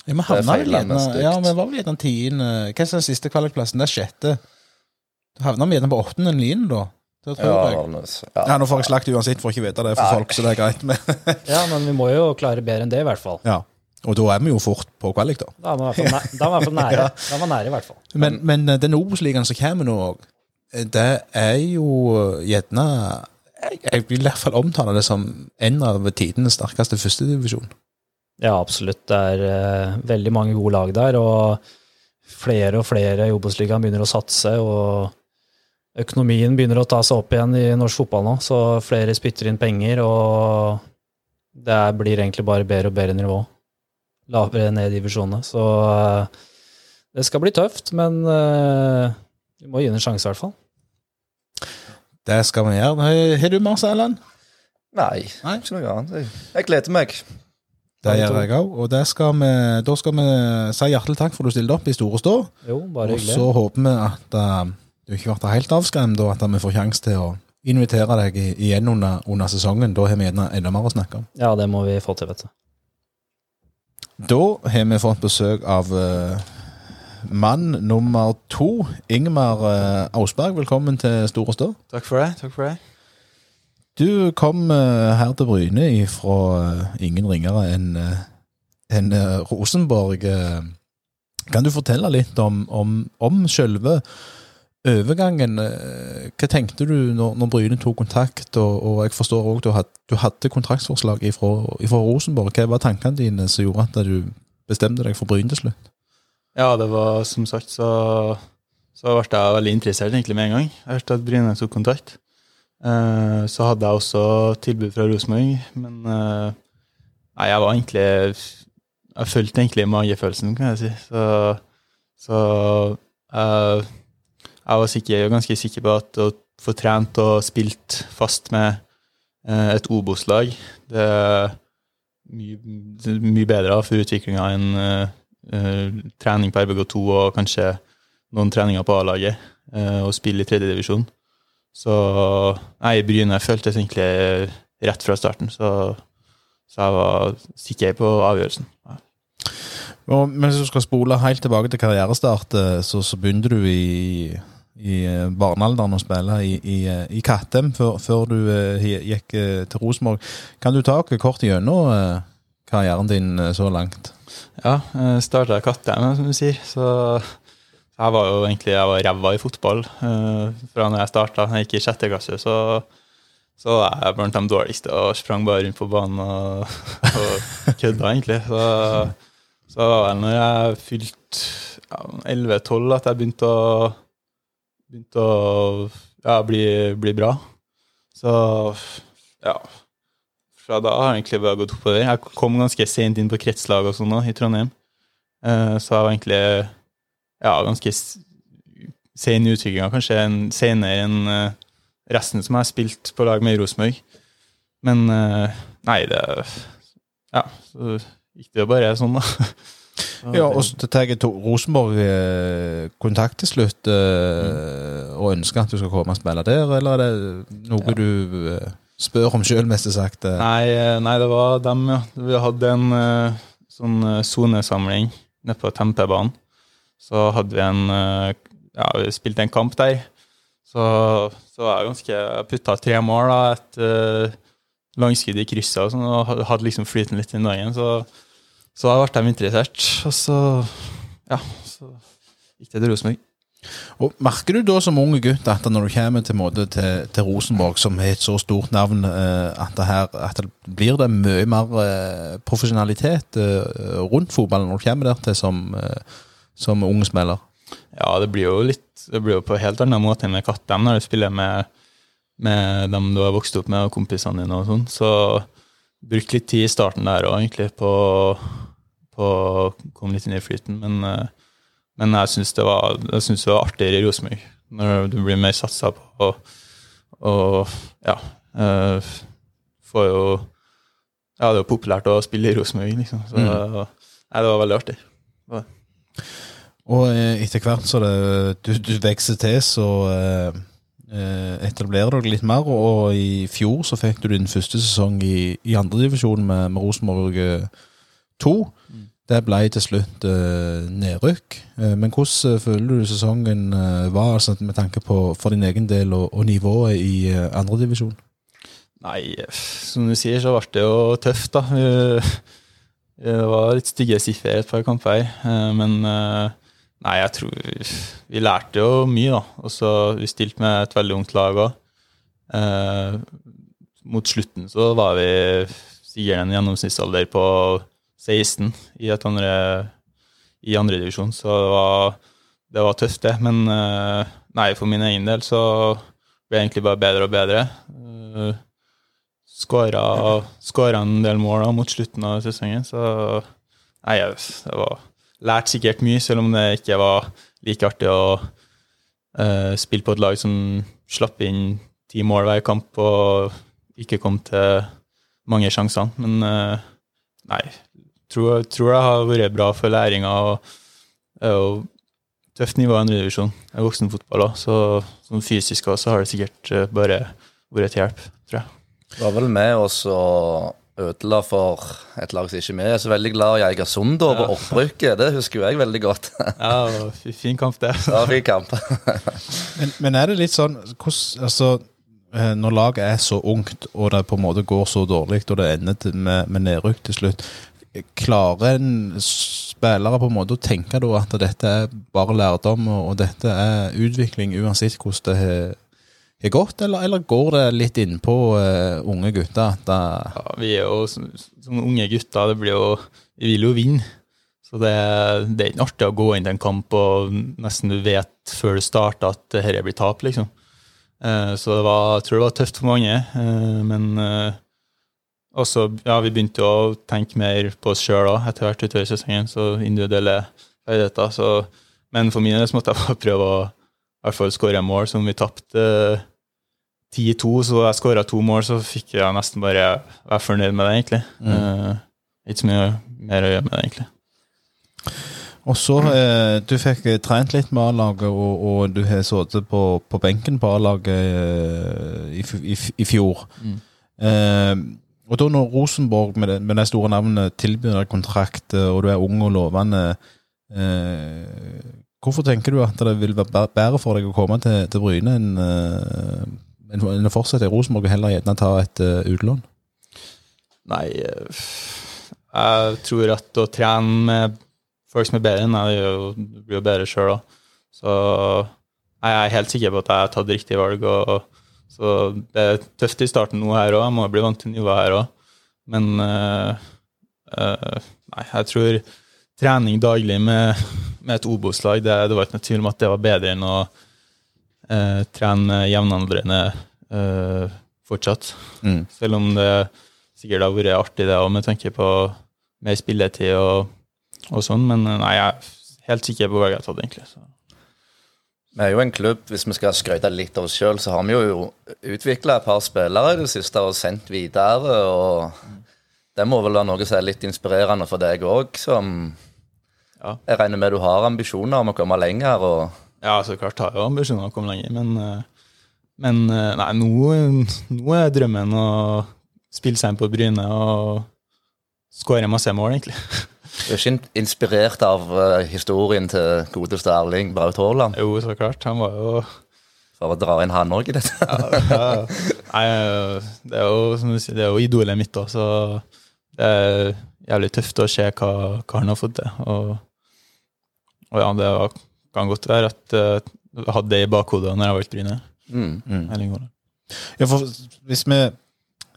Ja, vi havna Det vel. Ja, vi var vel gjerne tiende Hva er den siste kvalikplassen? Det er sjette. Da havna vi gjerne på åttende linje, da. Det tror ja, jeg. ja, Ja, Nå får jeg slakt uansett for ikke vite det for folk, så det er greit. Men, Ja, men vi må jo klare bedre enn det, i hvert fall. ja. Og da er vi jo fort på kvalik, da. Da er vi i hvert fall nære. *laughs* Da er vi nære, i hvert fall. Men, men eh, den Obos-ligaen som kommer nå, eh, det er jo gjerne jeg, vil i hvert fall omtale det som en av tidenes sterkeste førstedivisjon. Ja, absolutt. Det er uh, veldig mange gode lag der, og flere og flere i Obos-ligaen begynner å satse, og økonomien begynner å ta seg opp igjen i norsk fotball nå, så flere spytter inn penger, og det blir egentlig bare bedre og bedre nivå. Lavere ned i divisjonene. Så eh, det skal bli tøft, men eh, vi må gi det en sjanse, i hvert fall. Det skal vi gjøre. Har- du masse, Erlend? Nei, Nei. ikke noe annet. Jeg, gleder meg. Det gjør jeg òg. Og det skal vi, da skal vi si hjertelig takk for at du stilte opp i Store Stå. Jo, bare Og så håper vi at uh, du ikke ble helt avskremt, og at vi får sjanse til å invitere deg igjen under, under sesongen. Da har vi enda mer å snakke om. Ja, det må vi få til, vet du. Da har vi fått besøk av uh, mann nummer to, Ingmar uh, Ausberg. Velkommen til Store Stå. Takk for det. takk for det. Du kom uh, her til Bryne fra ingen ringere enn eh, eh, Rosenborg. eh. Kan du fortelle litt om, om, om selve overgangen? eh, Hva tenkte du når, når Bryne tok kontakt? Og, og jeg forstår òg du, du hadde kontraktsforslag fra Rosenborg. Hva var tankene dine som gjorde at du bestemte deg for Bryne til slutt? Ja, det var som sagt så, så ble jeg veldig interessert egentlig med en gang. Jeg hørte at Bryne tok kontakt. Eh, så hadde jeg også tilbud fra Rosenborg, men eh, nei, jeg var egentlig Jeg fulgte egentlig magefølelsen, kan jeg si. Så, så jeg, jeg var sikker, ganske sikker på at å få trent og spilt fast med eh, et Obos-lag, det er mye, mye bedre for utviklinga enn eh, eh, trening på RBK2 og kanskje noen treninger på A-laget eh, og spille i tredjedivisjon. Så nei, Bryne føltes egentlig rett fra starten, så, så jeg var sikker på avgjørelsen. Ja. Og mens du skal spole helt tilbake til karrierestart, eh, så, så begynte du i, i eh, barnealderen å spille i, i, eh, i Kattem før, før du eh, gikk til Rosenborg. Kan du ta oss kort gjennom karrieren din så langt? Ja, starta Kattem, som du sier. Så jeg var jo egentlig jeg var ræva i fotball fra når jeg starta. Jeg gikk i sjette klasse, så, så var jeg blant de dårligste og sprang bare rundt på banen og, *laughs* og kødda, egentlig. Så, så det var vel når jeg fylte ja, 11-12 at jeg begynte å, begynte å ja, bli, bli bra. Så ja Fra da har jeg egentlig bare gått oppover. Jeg kom ganske sent inn på kretslag og sånn i Trondheim. Eh, Så jeg var egentlig ja, ganske sen i utviklinga, kanskje en, senere enn eh, resten som jeg har spilt på lag med Rosenborg. Men eh, nei, det Ja, så gikk det jo bare sånn, da. *laughs* Ja, og så tar jeg Rosenborg eh, kontakt til slutt mm. og ønsker at du skal komme og spille der, eller er det noe du eh, spør om sjøl, mest sagt? eh? Nei, eh, nei, det var dem, ja. Vi hadde en eh, sånn eh, sonesamling nede på Tempebanen. Så hadde vi en eh, Ja, vi spilte en kamp der. Så, så var jeg ganske Jeg putta tre mål, da, et uh, langskudd i krysset og sånn, og hadde liksom flyten litt i dagen. Så, så da ble de interessert. Og så Ja, så gikk det til Rosenborg. Og Merker du da som unge gutt at når du kommer til, måte til, til Rosenborg, som har et så stort navn, eh, at, det her, at det blir det mye mer eh, profesjonalitet eh, rundt fotballen når du kommer der til som, som ung spiller? Ja, det blir jo litt Det blir jo på en helt annen måte enn med Kattem når du spiller med, med dem du har vokst opp med, og kompisene dine og sånn. Så brukte litt tid i starten der òg, egentlig, på, på å komme litt inn i flyten. Men, eh, men jeg syns det, det var artigere i Rosenborg, når du blir mer satsa på og, og ja eh, Får jo Ja, det er jo populært å spille i Rosenborg, liksom. Så nei, det var veldig artig. Og eh, etter hvert så det, du, du vokser til, så eh, etablerer du deg litt mer. Og i fjor så fikk du din første sesong i, i andredivisjon med, med Rosenborg eh, 2. Det ble til slutt eh, nedrykk. Eh, men hvordan eh, føler du sesongen eh, var, altså, med tanke på for din egen del og, og nivået i eh, andredivisjon? Nei, som du sier, så ble det jo tøft, da. Det var litt stygge siffer et par kamper eh, men eh, nei, jeg tror vi lærte jo mye, da. Og så vi stilte med et veldig ungt lag òg. Mot slutten så var vi sikkert en gjennomsnittsalder på 16 i et andre i andredivisjon, så det var, det var tøft, det. Men eh, nei, for min egen del så ble det egentlig bare bedre og bedre. Eh, Skåra, en del mål da, mot slutten av sesongen, så nei, det var lært sikkert mye, selv om det ikke var like artig å uh, spille på et lag som slapp inn ti mål hver kamp og ikke kom til mange sjansene. Men uh, nei, tror, tror det har vært bra for læringa. og er jo tøft nivå i andredivisjon. Det er voksenfotball òg, så sånn fysisk også har det sikkert eh, bare vært til hjelp, tror jeg. Du var vel med oss og ødela for et lag som ikke vi er så veldig glad i, Eigersund, da, på opprykket. Det husker jo jeg veldig godt. Ja, fin- fin kamp, det. ja, fin kamp. *laughs* Men, men er det litt sånn hvordan, altså, eh, Når laget er så ungt, og det på en måte går så dårlig, og det ender med, med nedrykk til slutt, klarer en spillere på en måte å tenke da at dette er bare lærdom, og, og dette er utvikling uansett hvordan det har har godt, eller, eller går det litt innpå uh, unge gutter Ja, vi er jo som, som unge gutter, det blir jo Vi vil jo vinne. Så det, det er ikke artig å gå inn til en kamp og nesten du vet før du starter at dette blir tap, liksom. Eh, så det var, jeg tror det var tøft for mange. eh, Men eh, også, ja, vi begynte å tenke mer på oss sjøl òg etter hvert utover sesongen. Så individuelle ferdigheter. Men for min del måtte jeg bare prøve å i hvert fall skåre mål som vi tapte. Eh, 10-2, så jeg skåra to mål, så fikk jeg nesten bare være fornøyd med det, egentlig. Eh, ikke så mye mer å gjøre med det, egentlig. Og så, uh, Du fikk trent litt med A-laget, og, og du har sittet på, på benken på A-laget uh, i, i, i fjor. Mm. Og da når Rosenborg med det, med det store navnet tilbyr deg kontrakt, og du er ung og lovende Hvorfor tenker du at det vil være bedre for deg å komme til, til Bryne enn eh, enn å fortsette i Rosenborg og heller gjerne ta et uh, utlån? Nei, eh, jeg tror at å trene med folk som er bedre enn du blir jo bedre sjøl òg. Så jeg er helt sikker på at jeg har tatt riktig valg. Og, så det er tøft i starten nå her òg, jeg må bli vant til nivået her òg. Men uh, uh, nei, jeg tror trening daglig med, med et Obos-lag, det, det var ikke noe tvil om at det var bedre enn å eh, trene jevnaldrende eh, fortsatt. Mm. Selv om det sikkert har vært artig det òg, med tanke på mer spilletid og, og sånn. Men eh, nei, jeg er helt sikker på hva jeg har tatt, egentlig. Så. Vi er jo en klubb, hvis vi skal skryte litt av oss sjøl, så har vi jo utvikla et par spillere i det siste og sendt videre. og Det må vel være noe som er litt inspirerende for deg òg, som Ja. jeg regner med du har ambisjoner om å komme lenger. og Ja, så klart har jeg jo ambisjoner om å komme lenger, men, eh, men eh, nei, nå, nå er drømmen å spille seg inn på Bryne og skåre masse mål, egentlig. Du er ikke inspirert av eh, historien til godeste Erling Braut Haaland? Jo, så klart. Han var jo For å dra inn han òg i dette. ja, Nei, det er jo som du sier, det er jo idolet mitt òg, så det er jævlig tøft å se hva, hva han har fått til. Og, og ja, det var, kan godt være at jeg jeg hadde det i bakhodet når jeg valgte Bryne. Mm. Mm. Ja, for hvis vi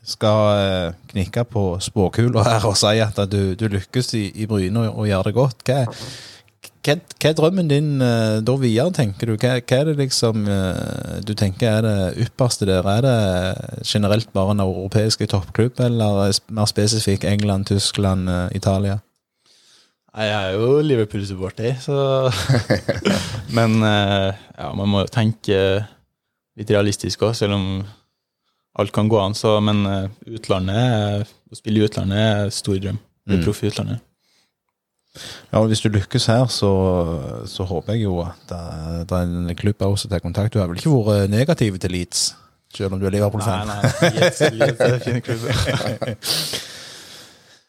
skal eh, knikke på spåkula her og si at du, du lykkes i, i Bryne og, og gjør det godt, hva, hva, hva er drømmen din uh, da videre, tenker du? Hva, hva er det liksom uh, du tenker er det ypperste der? Er det generelt bare en europeisk toppklubb, eller mer spesifikt England, Tyskland, eh, Italia? Nei, Jeg er jo Liverpool-supporter, så *laughs* Men eh, ja, man må jo tenke litt realistisk òg, selv om alt kan gå an. Så, men eh, utlandet, å spille i utlandet er stor drøm. Bli Mm. proff i utlandet. Ja, og Hvis du lykkes her, så, så håper jeg jo at det, det er en klubb også tar kontakt. Du har vel ikke vært negativ til Leeds, selv om du er Liverpool-fan? Nei, nei, Leeds- Leeds er en fin klubb. *laughs*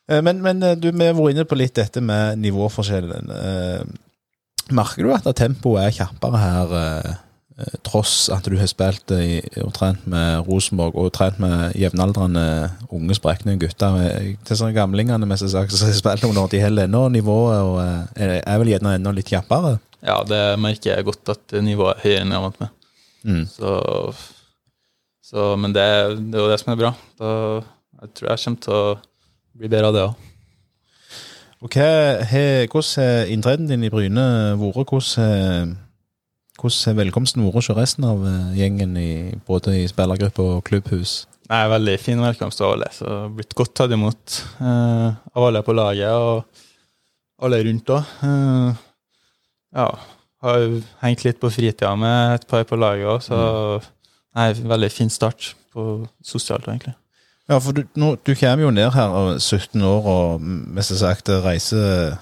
Eh, Men, men eh, du, vi har vært inne på litt dette med nivåforskjellen. Eh, Merker du at tempoet er kjappere her, tross at du har spilt i, og trent med Rosenborg og trent med jevnaldrende unge, sprekne gutter? Til sånne gamlingene med som har spilt noen år, de holder ennå nivået og er vel gjerne enda litt kjappere? Ja, det merker jeg godt at nivået er høyere enn jeg er vant med. Mm. Så, så Men det, det er jo det som er bra. Da, jeg tror jeg kommer til å bli bedre av det òg. Og hva, he, hvordan har inntreden din i Bryne vært? Hvordan, har- velkomsten vært hos resten av eh, gjengen, i, både i spillergruppe og klubbhus? Nei, veldig fin velkomst av alle. Så blitt godt tatt imot eh, av alle på laget og alle rundt òg. Eh, ja, har hengt litt på fritida med et par på laget òg, så nei, veldig fin start på sosialt, egentlig. Ja, for du, nå, du kommer jo ned her og 17 år og mest sagt reiser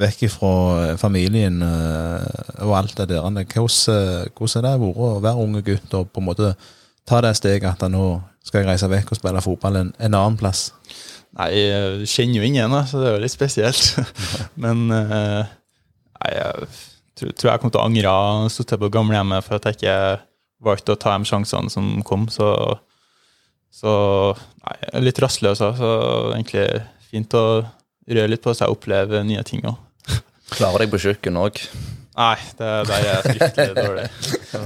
vekk fra familien eh, og alt det der. Hvordan, eh, hvordan har det vært å være unge gutt og på en måte ta det steget at nå skal jeg reise vekk og spille fotball en, en annen plass? Nei, jeg kjenner jo ingen, så det er jo litt spesielt. *laughs* Men eh, nei, jeg tror, jeg kommer til å angre og ha sittet på gamlehjemmet for at jeg ikke valgte å ta de sjansene som kom. Så, så nei, jeg er litt rastløs så egentlig fint å røre litt på seg og oppleve nye ting òg. *laughs* Klarer deg på kjøkkenet òg. Nei, det er jeg fryktelig *laughs* dårlig. Så,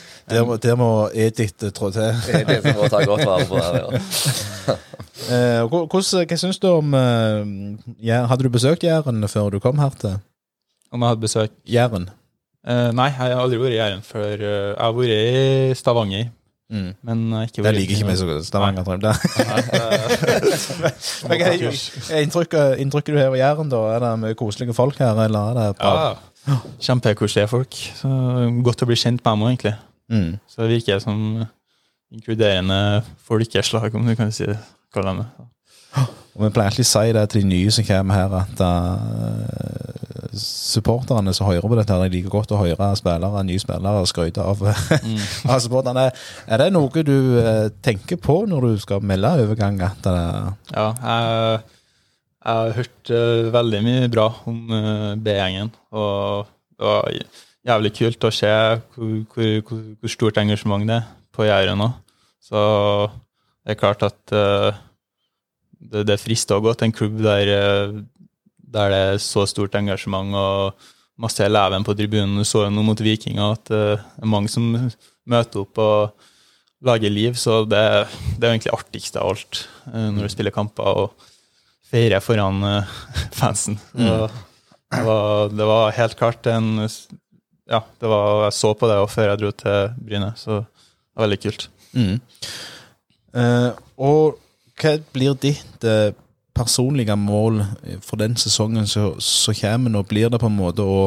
*laughs* Der, må- der må Edith eh, trå til. Som må ta godt vare på her, ja. Eh, hvordan, hva syns du om ja, Hadde du besøkt Jæren før du kom her til Om jeg hadde besøkt Jæren? Eh, Nei, jeg har aldri vært i Jæren før. eh, jeg har vært i Stavanger, Mm. men jeg ikke Det liker ikke vi så godt. Stavanger. tror jeg. Det- Men hva er er inntrykket, inntrykk du har av Jæren, da? Er det mye koselige folk her, eller er det bare Ja, kjempekoselige folk. Så godt å bli kjent med dem òg, egentlig. mm. Så det virker som inkluderende folkeslag, om du kan si det. Kalle dem det. Og Vi pleier egentlig å si det til de nye som kommer her, at uh, supporterne som hører på dette, de liker godt å høre spillere, nye spillere skryte av, Mm. *laughs* av supporterne. Er det noe du uh, tenker på når du skal melde overgang? At Ja, jeg, jeg har hørt eh, veldig mye bra om B-gjengen, og det var jævlig kult å se hvor, hvor, hvor, hvor stort engasjement det er på Jæren nå. Så det er klart at eh, det, det frister å gå til en klubb der, eh, der det er så stort engasjement og masse eleven på tribunen. Du så jo nå mot Vikinga at eh, det er mange som møter opp og lager liv, så det, det er egentlig artigste av alt eh, når du spiller kamper og feirer foran *laughs* fansen. Mm. Det, var, det var helt klart en Ja, det var, jeg så på det før jeg dro til Bryne, så det var veldig kult. mm. Uh, og hva blir ditt eh, personlige mål for den sesongen som kommer nå? Blir det på en måte å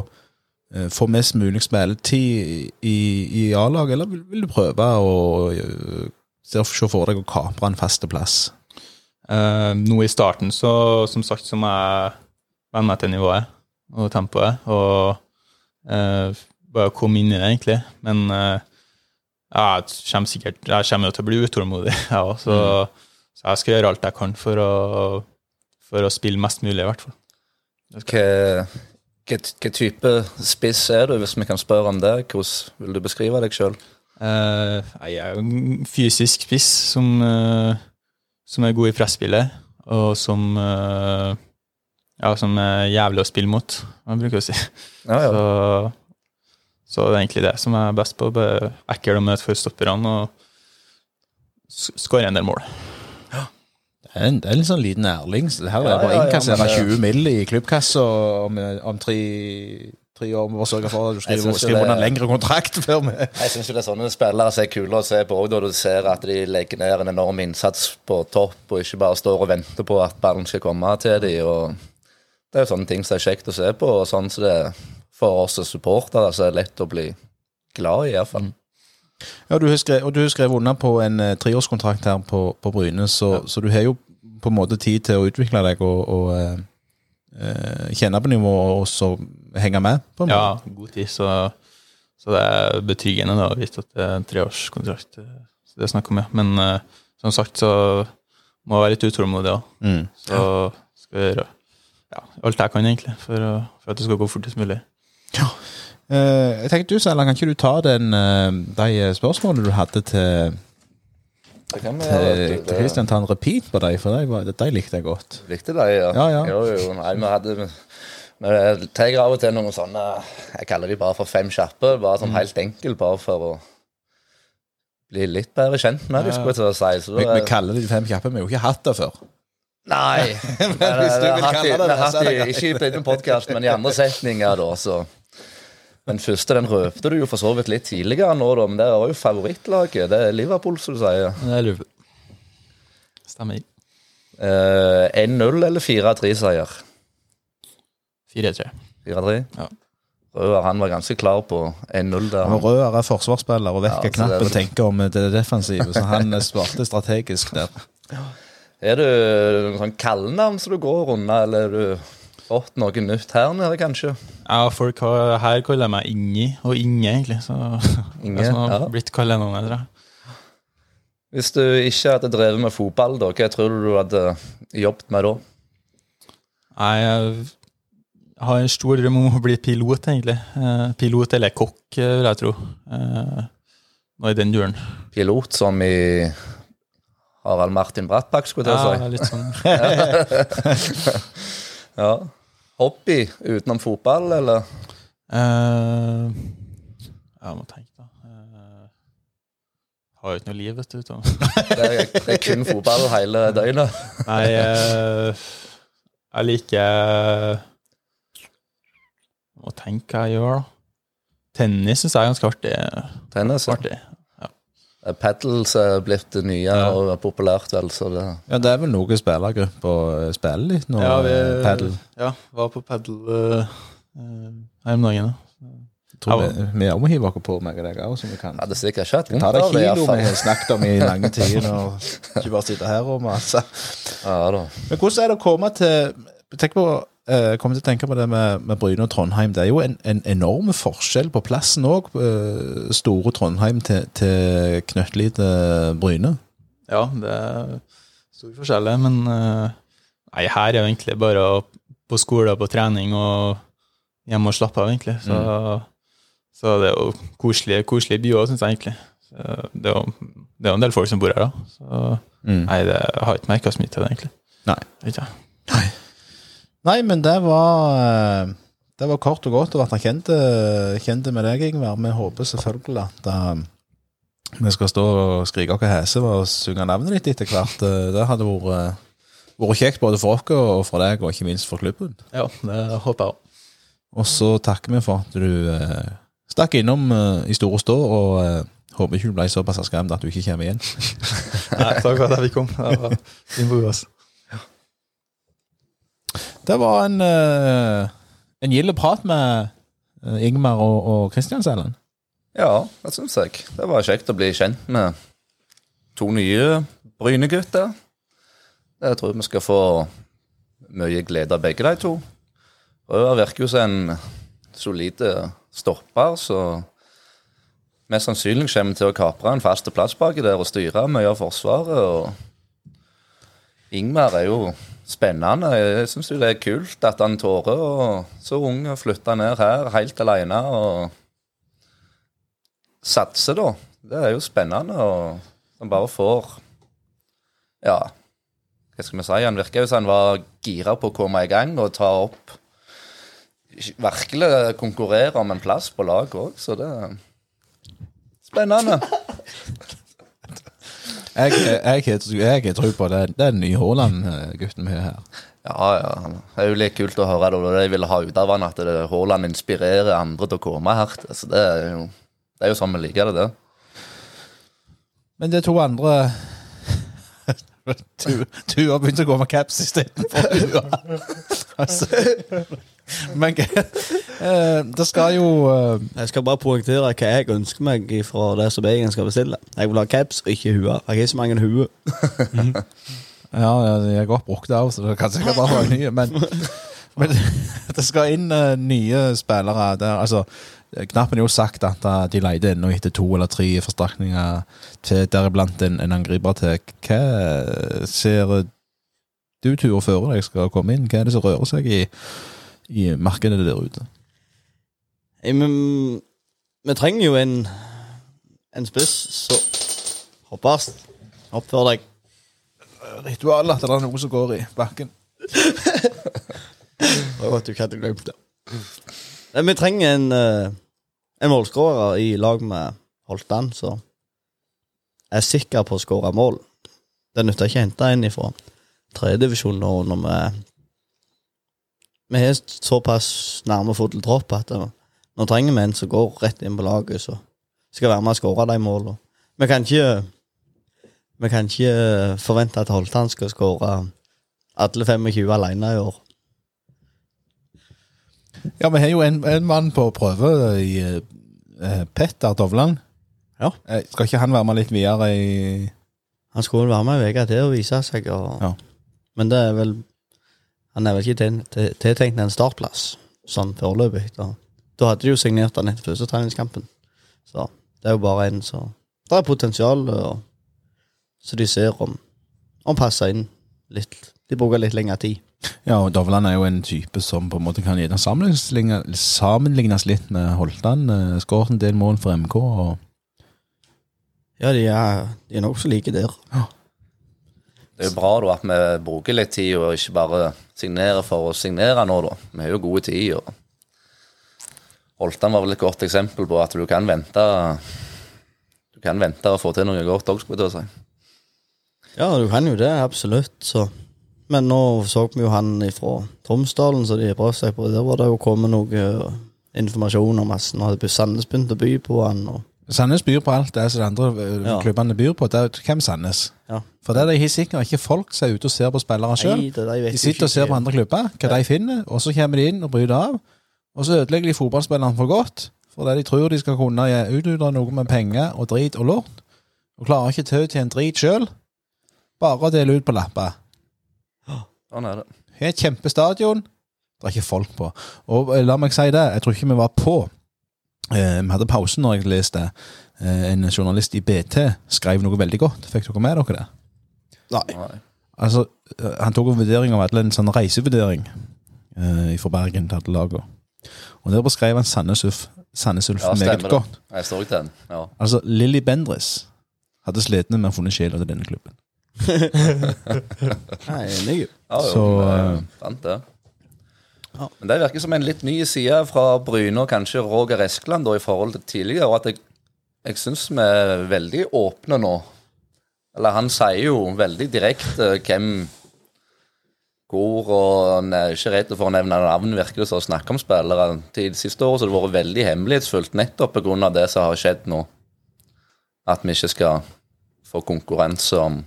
eh, få mest mulig spilletid i, i A-laget, eller vil, vil du prøve å uh, se for deg å kapre en fast plass? Eh, nå i starten, så som sagt, så må jeg venne meg til nivået og tempoet, og eh, bare komme inn i det, egentlig. Men eh, jeg kommer sikkert Jeg kommer jo til å bli utålmodig, *laughs* jeg òg, så, jeg skal gjøre alt jeg kan for å, for å spille mest mulig, i hvert fall. Hva type spiss er du, hvis vi kan spørre om det? Hvordan vil du beskrive deg sjøl? Uh, jeg er jo en fysisk spiss som, uh, som er god i presspillet, og som uh, ja, som er jævlig å spille mot, man jeg bruker å si. Ja, ja. Så, så det er egentlig det som er best på. Ekkel å møte for stopperne og skåre en del mål. Det er en, det er en sånn liten ærling. så Det her er Ja, bare ja, innkassere men det- 20 mill. i klubbkassa om, om tre, tre år. Må sørge for at du Jeg skriver, synes jo skriver det- under en lengre kontrakt *laughs* før vi Jeg syns det er sånne spillere som er kule å se på òg, da du ser at de legger ned en enorm innsats på topp, og ikke bare står og venter på at ballen skal komme til dem. Og det er jo sånne ting som er kjekt å se på, og sånn som det er for oss som supportere, så er det lett å bli glad i, iallfall. Ja, du har skrevet, og du har skrevet under på en eh, treårskontrakt her på, på Bryne, så, så du har jo på en måte tid til å utvikle deg og, og eh, eh, kjenne på nivået og så henge med. på en måte. Ja, god tid, så, så det er betryggende da, å vite at det er en treårskontrakt. eh, Så det er snakk om, ja. Men eh, som sagt så må jeg være litt utålmodig òg. Mm. Så skal vi gjøre ja, alt jeg kan, egentlig, for, for at det skal gå fortest mulig. Eh, jeg tenkte du, Selland, kan ikke du ta den, eh, de spørsmålene du hadde til, Det kan vi til, gjøre. til Ta en repeat på dem, for de, de likte jeg godt. Likte de, ja. Ja, ja. Jo, jo. Nei, vi hadde Vi tar av og til noen sånne Jeg kaller de bare for fem kjappe. Bare Mm. sånn helt enkelt, bare for å bli litt bedre kjent med dem, skulle jeg til å si. Så Vi, vi kaller de fem kjappe, vi har jo ikke hatt det før. Nei. *laughs* Men, hvis du vil kalle det det, så er det greit. Ikke i denne podkasten, men i andre setninger, da, så Den første den røpte du jo for så vidt litt tidligere nå, da, men det var jo favorittlaget. Det er Liverpool, som du sier. Det er Liverpool. Stemmer. Eh, 1-0 eller 4-3-seier? 4-3. 4-3? Ja. Røver han var ganske klar på 1-0 der. Han var er forsvarsspiller og Ja, vekker så knappen og tenker om det defensive, så han eh, svarte strategisk der. *laughs* Er du noen sånn kallenavn som du går unna, eller er du fått noe nytt her nede, kanskje? Ja, folk har, her kaller jeg meg Inni, og Inge, egentlig. Så *laughs* Inge, som har ja. blitt kallenavnet, tror jeg. Hvis du ikke hadde drevet med fotball, da, hva tror du du hadde jobbet med da? Nei, Jeg har en stor drøm om å bli pilot, egentlig. Eh, pilot eller kokk, eh, vil jeg tro. Eh, Noe i den duren. Pilot som i Harald Martin Brattbakk, skulle jeg til Ja, å si. litt sånn. *laughs* Ja. *laughs* Hobby utenom fotball, eller? Uh, Jeg må tenke, da. Uh, har jo ikke noe liv, vet du. *laughs* Det er, det er kun fotball hele døgnet. Nei, uh, jeg liker å tenke hva jeg gjør, da. Tennis syns jeg er ganske artig. Tennis. ja. artig. Paddles er blitt det nye Ja. og populært, vel, så det Ja, det er vel noe spillergrupper spiller litt nå, Ja, vi eh, paddle. Ja, var på Pedal uh, her om dagen. da. Tror Ja. vi, vi må hive oss på, meg og deg òg, som vi kan Ja, det er sikkert ikke vondt ta det, kilo vi har snakket om i lange tider, og *laughs* ikke bare sitte her og mase. Ja da. Men hvordan er det å komme til Tenk på eh, kommer til å tenke på det med, med Bryne og Trondheim. Det er jo en, en enorm forskjell på plassen òg. store Trondheim til, til knøttlite Bryne. Ja, det er stor forskjell, men uh, Nei, her er jo egentlig bare på skole og på trening og hjemme og slappe av, egentlig. Så, så det er jo koselig, koselige by òg, syns jeg egentlig. Så det, er jo, det er jo en del folk som bor her, da. Så Mm. nei, det, har ikke merka så mye til det, egentlig. Nei. Ikke jeg. Nei, men det var eh, Det var kort og godt å være kjent, kjent med deg, Ingvar. Vi håper selvfølgelig at eh, vi skal stå og skrike oss hese og synge navnet ditt etter hvert. Eh, Det hadde vært, vært kjekt både for oss og for deg, og ikke minst for klubben. Ja, det håper jeg òg. Og så takker vi for at du eh, stakk innom eh, i store stå, og eh, håper ikke du ble såpass skremt at du ikke kommer igjen. *laughs* Nei, Takk for at jeg fikk komme. Det var fin. Det var en, uh, en gild prat med eh, Ingmar og, og Kristian Sæland. Ja, det syns jeg. Det var kjekt å bli kjent med to nye Bryne-gutter. Jeg tror vi skal få mye glede av begge de to. Røa virker jo som en solid stopper, så mest sannsynlig kommer vi til å kapre en fast plass baki der og styre mye av Forsvaret. og Ingmar er jo spennende. Jeg syns det er kult at han tårer å så ung å flytte ned her helt alene. og satse, da. Det er jo spennende, og han bare får Ja, hva skal vi si? Han virker jo som han var gira på å komme i gang og ta opp Virkelig konkurrere om en plass på laget òg, så det er spennende. *laughs* Jeg, jeg, jeg, jeg, tror på det. Den nye Haaland-gutten vi har her. Ja, ja. Det er jo litt kult å høre det, og det jeg ville ha ut av han, at Haaland inspirerer andre til å komme her. Så det er jo, det er jo sånn vi liker det, det. Men det er to andre *laughs* Du, du har begynt å gå med caps istedenfor. *laughs* altså. Men eh, det skal jo eh, Jeg skal bare poengtere hva jeg ønsker meg fra det som jeg skal bestille. Jeg vil ha caps og ikke hue. Jeg har ikke så mange hue. *laughs* Ja, jeg er godt brukt òg, så det kan sikkert bare være nye. Men, men *laughs* det skal inn uh, nye spillere. Det er, altså, Knappen har jo sagt at de leter ennå etter to eller tre forsterkninger deriblant en, en angriper til. Hva ser du turer før deg skal komme inn? Hva er det som rører seg i, i markedet der ute? Hey, men vi trenger jo en En spiss, så hoppes. Oppfør deg. Ritualet at det er noe som går i bakken. *laughs* Prøv at du ikke hadde glemt det. Men vi trenger en, eh, en målskårer i lag med Holtan, så jeg er sikker på å skåre mål. Det nytter ikke å hente en ifra tredjedivisjon nå når vi Vi er såpass nærme fotballtropp at det, nå trenger vi en som går rett inn på laget, så skal være med og skåre de målene. Vi kan ikke Vi kan ikke forvente at Holtan skal skåre alle 25 alene i år. Ja, vi har jo en, en mann på prøve i eh, Petter Dovland. Ja. Eh, skal ikke han være med litt videre i Han skulle være med ei uke til å vise seg, og, Ja. men det er vel Han er vel ikke til- til- tiltenkt en startplass, sånn foreløpig. Da, da hadde de jo signert han etter første treningskampen. Så det er jo bare en som Det er potensial, og, så de ser om han passer inn litt. De bruker litt lengre tid. Ja, og Dovland er jo en type som på en måte kan sammenlignes, litt med Holtan. Uh, Skåret en del mål for MK. og Ja, de er, de er nokså like der. Det er jo bra da at vi bruker litt tid og ikke bare signerer for å signere nå, da. Vi har jo gode tid. og Holtan var vel et godt eksempel på at du kan vente du kan vente og få til noe godt òg, skulle jeg si. Ja, du kan jo det, absolutt. Så. Men nå så vi jo han fra Tromsdalen, så de brøt seg på. Der var det jo kommet noe informasjon om at nå hadde Sandnes begynt å by på han. Og, Sandnes byr på alt det som de andre eh, Ja. klubbene byr på. Det er hvem Sandnes? ja. For det er de sikkert ikke folk som er ute og ser på spillere sjøl. De sitter og ser på andre klubber, hva de finner, og så kommer de inn og bryter av. Og så ødelegger de fotballspillerne for godt, fordi de tror de skal kunne utnytte noe med penger og drit og lort, og klarer ikke til til en drit sjøl. Bare å dele ut på lapper. Sånn er det. Har et kjempestadion, det er ikke folk på. Og eh, la meg si det, jeg tror ikke vi var på. Eh, vi hadde pause når jeg leste. Eh, en journalist i BT skrev noe veldig godt. Fikk dere med dere det? Nei. Nei. Altså, eh, han tok en vurdering av alle, en sånn reisevurdering eh, fra Bergen til alle lagene. Og der beskrev han Sandnes Ulf, Sandnes Ulf Ja, meget godt. Jeg så den. Ja. Altså, Lilly Bendris hadde slitt med å funne sjela til denne klubben. *laughs* Jeg er enig. Ja, jo, Så, eh, det. Ja. Men det virker som en litt ny side fra Bryne og kanskje Roger Eskeland da, i forhold til tidligere. Og at jeg, jeg syns vi er veldig åpne nå. Eller han sier jo veldig direkte hvem hvor, og han er ikke redd for å nevne navn, virker det som, å snakke om spillere. Til siste året så har det vært veldig hemmelighetsfullt nettopp pga. det som har skjedd nå. At vi ikke skal få konkurranse om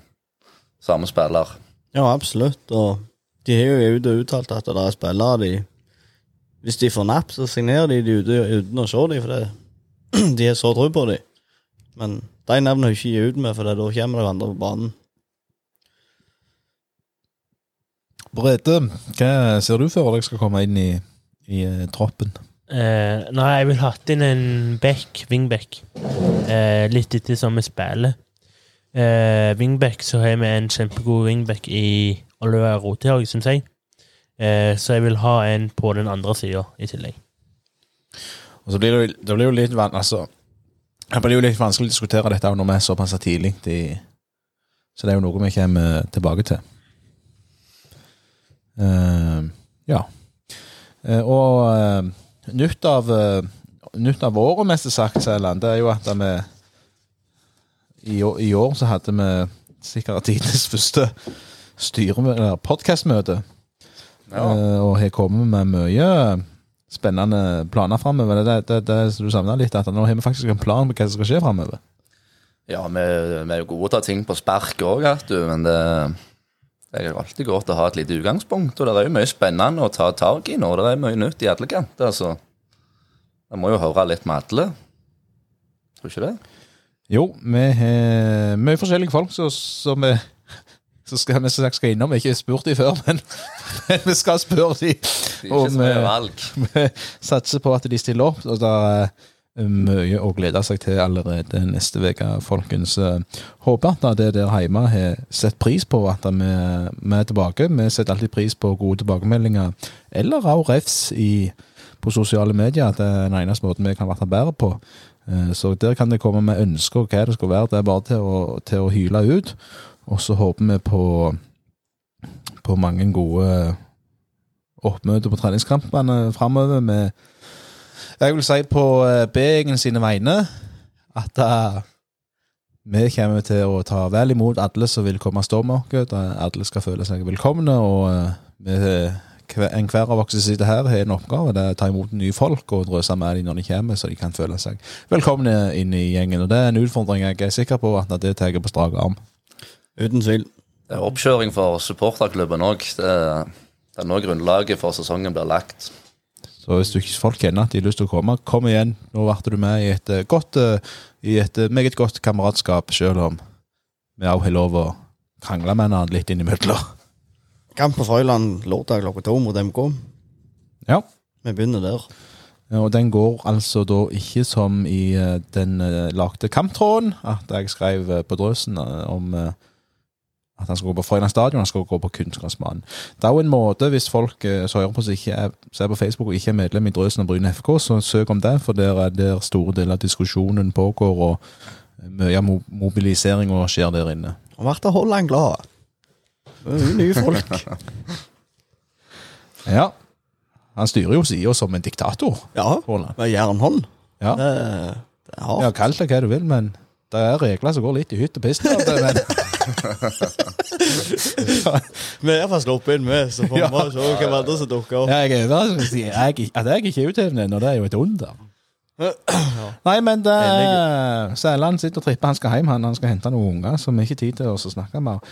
samme spiller. Ja, absolutt. Og de har jo ute og uttalt at det er spillere de Hvis de får napp, så signerer de de ute, uten å se dem, for det, *clears throat* de har så tro på dem. Men de nevner jo ikke gi ut med, for det, da kommer det andre på banen. Brede, hva ser du for deg skal komme inn i, i eh, troppen? Eh, nei, jeg vil hatt inn en back, wingback. Eh, litt etter som vi spiller. Eh, wingback, så har vi en kjempegod wingback i Oliver Rothaug, syns jeg. Eh, så jeg vil ha en på den andre sida i tillegg. Og så blir det, det blir jo litt vanskelig altså, det blir jo litt vanskelig å diskutere dette når vi er såpass tidlig. i- så det er jo noe vi kommer tilbake til. Uh, ja. Uh, og uh, nytt av eh, Nytt av året, mest sagt, Sæland, det er jo at vi i, I år så hadde vi sikkert tidenes første podkastmøte. Ja. Uh, og har kommet med mye spennende planer framover. Det det, det, du savna litt, at nå har vi faktisk en plan på hva som skal skje framover. Ja, vi, vi er jo gode til å ta ting på spark òg, men det, det er alltid godt å ha et lite utgangspunkt. Og det er jo mye spennende å ta tak i nå. Det er mye nytt i alle kanter. så Jeg må jo høre litt med alle. Tror ikke det? Jo, vi har mye forskjellige folk som vi så skal vi straks skal innom. Ikke spurt de før, men, men vi skal spørre de. Og vi-. Vi satser på at de stiller opp, og det er mye å glede seg til allerede neste uke, folkens. Eh, Håper at det der hjemme har sett pris på at vi, vi er tilbake. Vi setter alltid pris på gode tilbakemeldinger, eller også refs i, på sosiale medier. Det er den eneste måten vi kan bli bedre på. Eh, Så der kan det komme med ønsker og hva det skal være. Det er bare til å, til å hyle ut. Og så håper vi på, på mange gode oppmøter på treningskampene framover Jeg vil si på eh, B-gjengen sine vegne at uh, vi kommer til å ta vel imot alle som vil komme og stå med oss. Alle skal føle seg velkomne. Og uh, hver- enhver av oss som sitter her, har en oppgave. Det er å ta imot nye folk og drøse med dem når de kommer, så de kan føle seg velkomne inn i gjengen. Og Det er en utfordring jeg er sikker på at det tar på strak arm. Uten tvil. Det er oppkjøring for supporterklubben òg. Det, det er nå grunnlaget for sesongen blir lagt. Så hvis du ikke folk kjenner at de har lyst til å komme, kom igjen. Nå ble du med i et eh, godt, eh, i et eh, meget godt kameratskap, selv om vi òg har lov å krangle med hverandre litt innimellom. Kamp på Frøyland lørdag klokka to mot MK. Ja. Vi begynner der. Ja, Og den går altså da ikke som i eh, den lagde kamptråden, at jeg skrev på drøsen om at han skal gå på Frøyland stadion, han skal gå på kunstgressbanen. Det er jo en måte, hvis folk eh, som hører på som ikke er, ser på Facebook og ikke er medlem i Drøsen og Bryne FK, så søk om det, for der er der store deler av diskusjonen pågår, og eh, mye mo- mobiliseringa skjer der inne. Og Martha Holland glad. Det er jo nye *laughs* folk. Ja. Han styrer jo sida som en diktator, Ja, Holland. med jernhånd. Ja. Det, det er hardt. Ja, kall det hva du vil, men det er regler som går litt i hytt og pist. av det, Men Vi er iallfall sluppet inn med, så får vi bare se hvem andre som dukker opp. jeg er overrasket. Jeg, jeg, at jeg ikke er utøvende ennå, det er jo et under. Nei, men det Sæland sitter og tripper. Han skal hjem, han. Han skal hente noen unger så vi har ikke tid til å snakke mer.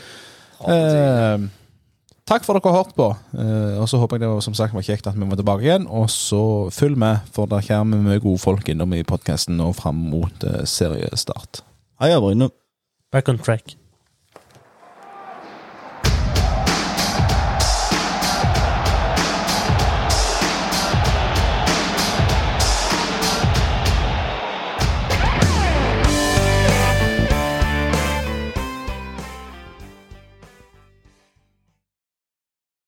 Eh, takk for dere har hørt på. Eh, og så håper jeg det var, som sagt var kjekt at vi var tilbake igjen. Og så følg med, for der kommer mye gode folk innom i podkasten og fram mot eh, seriestart. Heia Bryne. Back on track.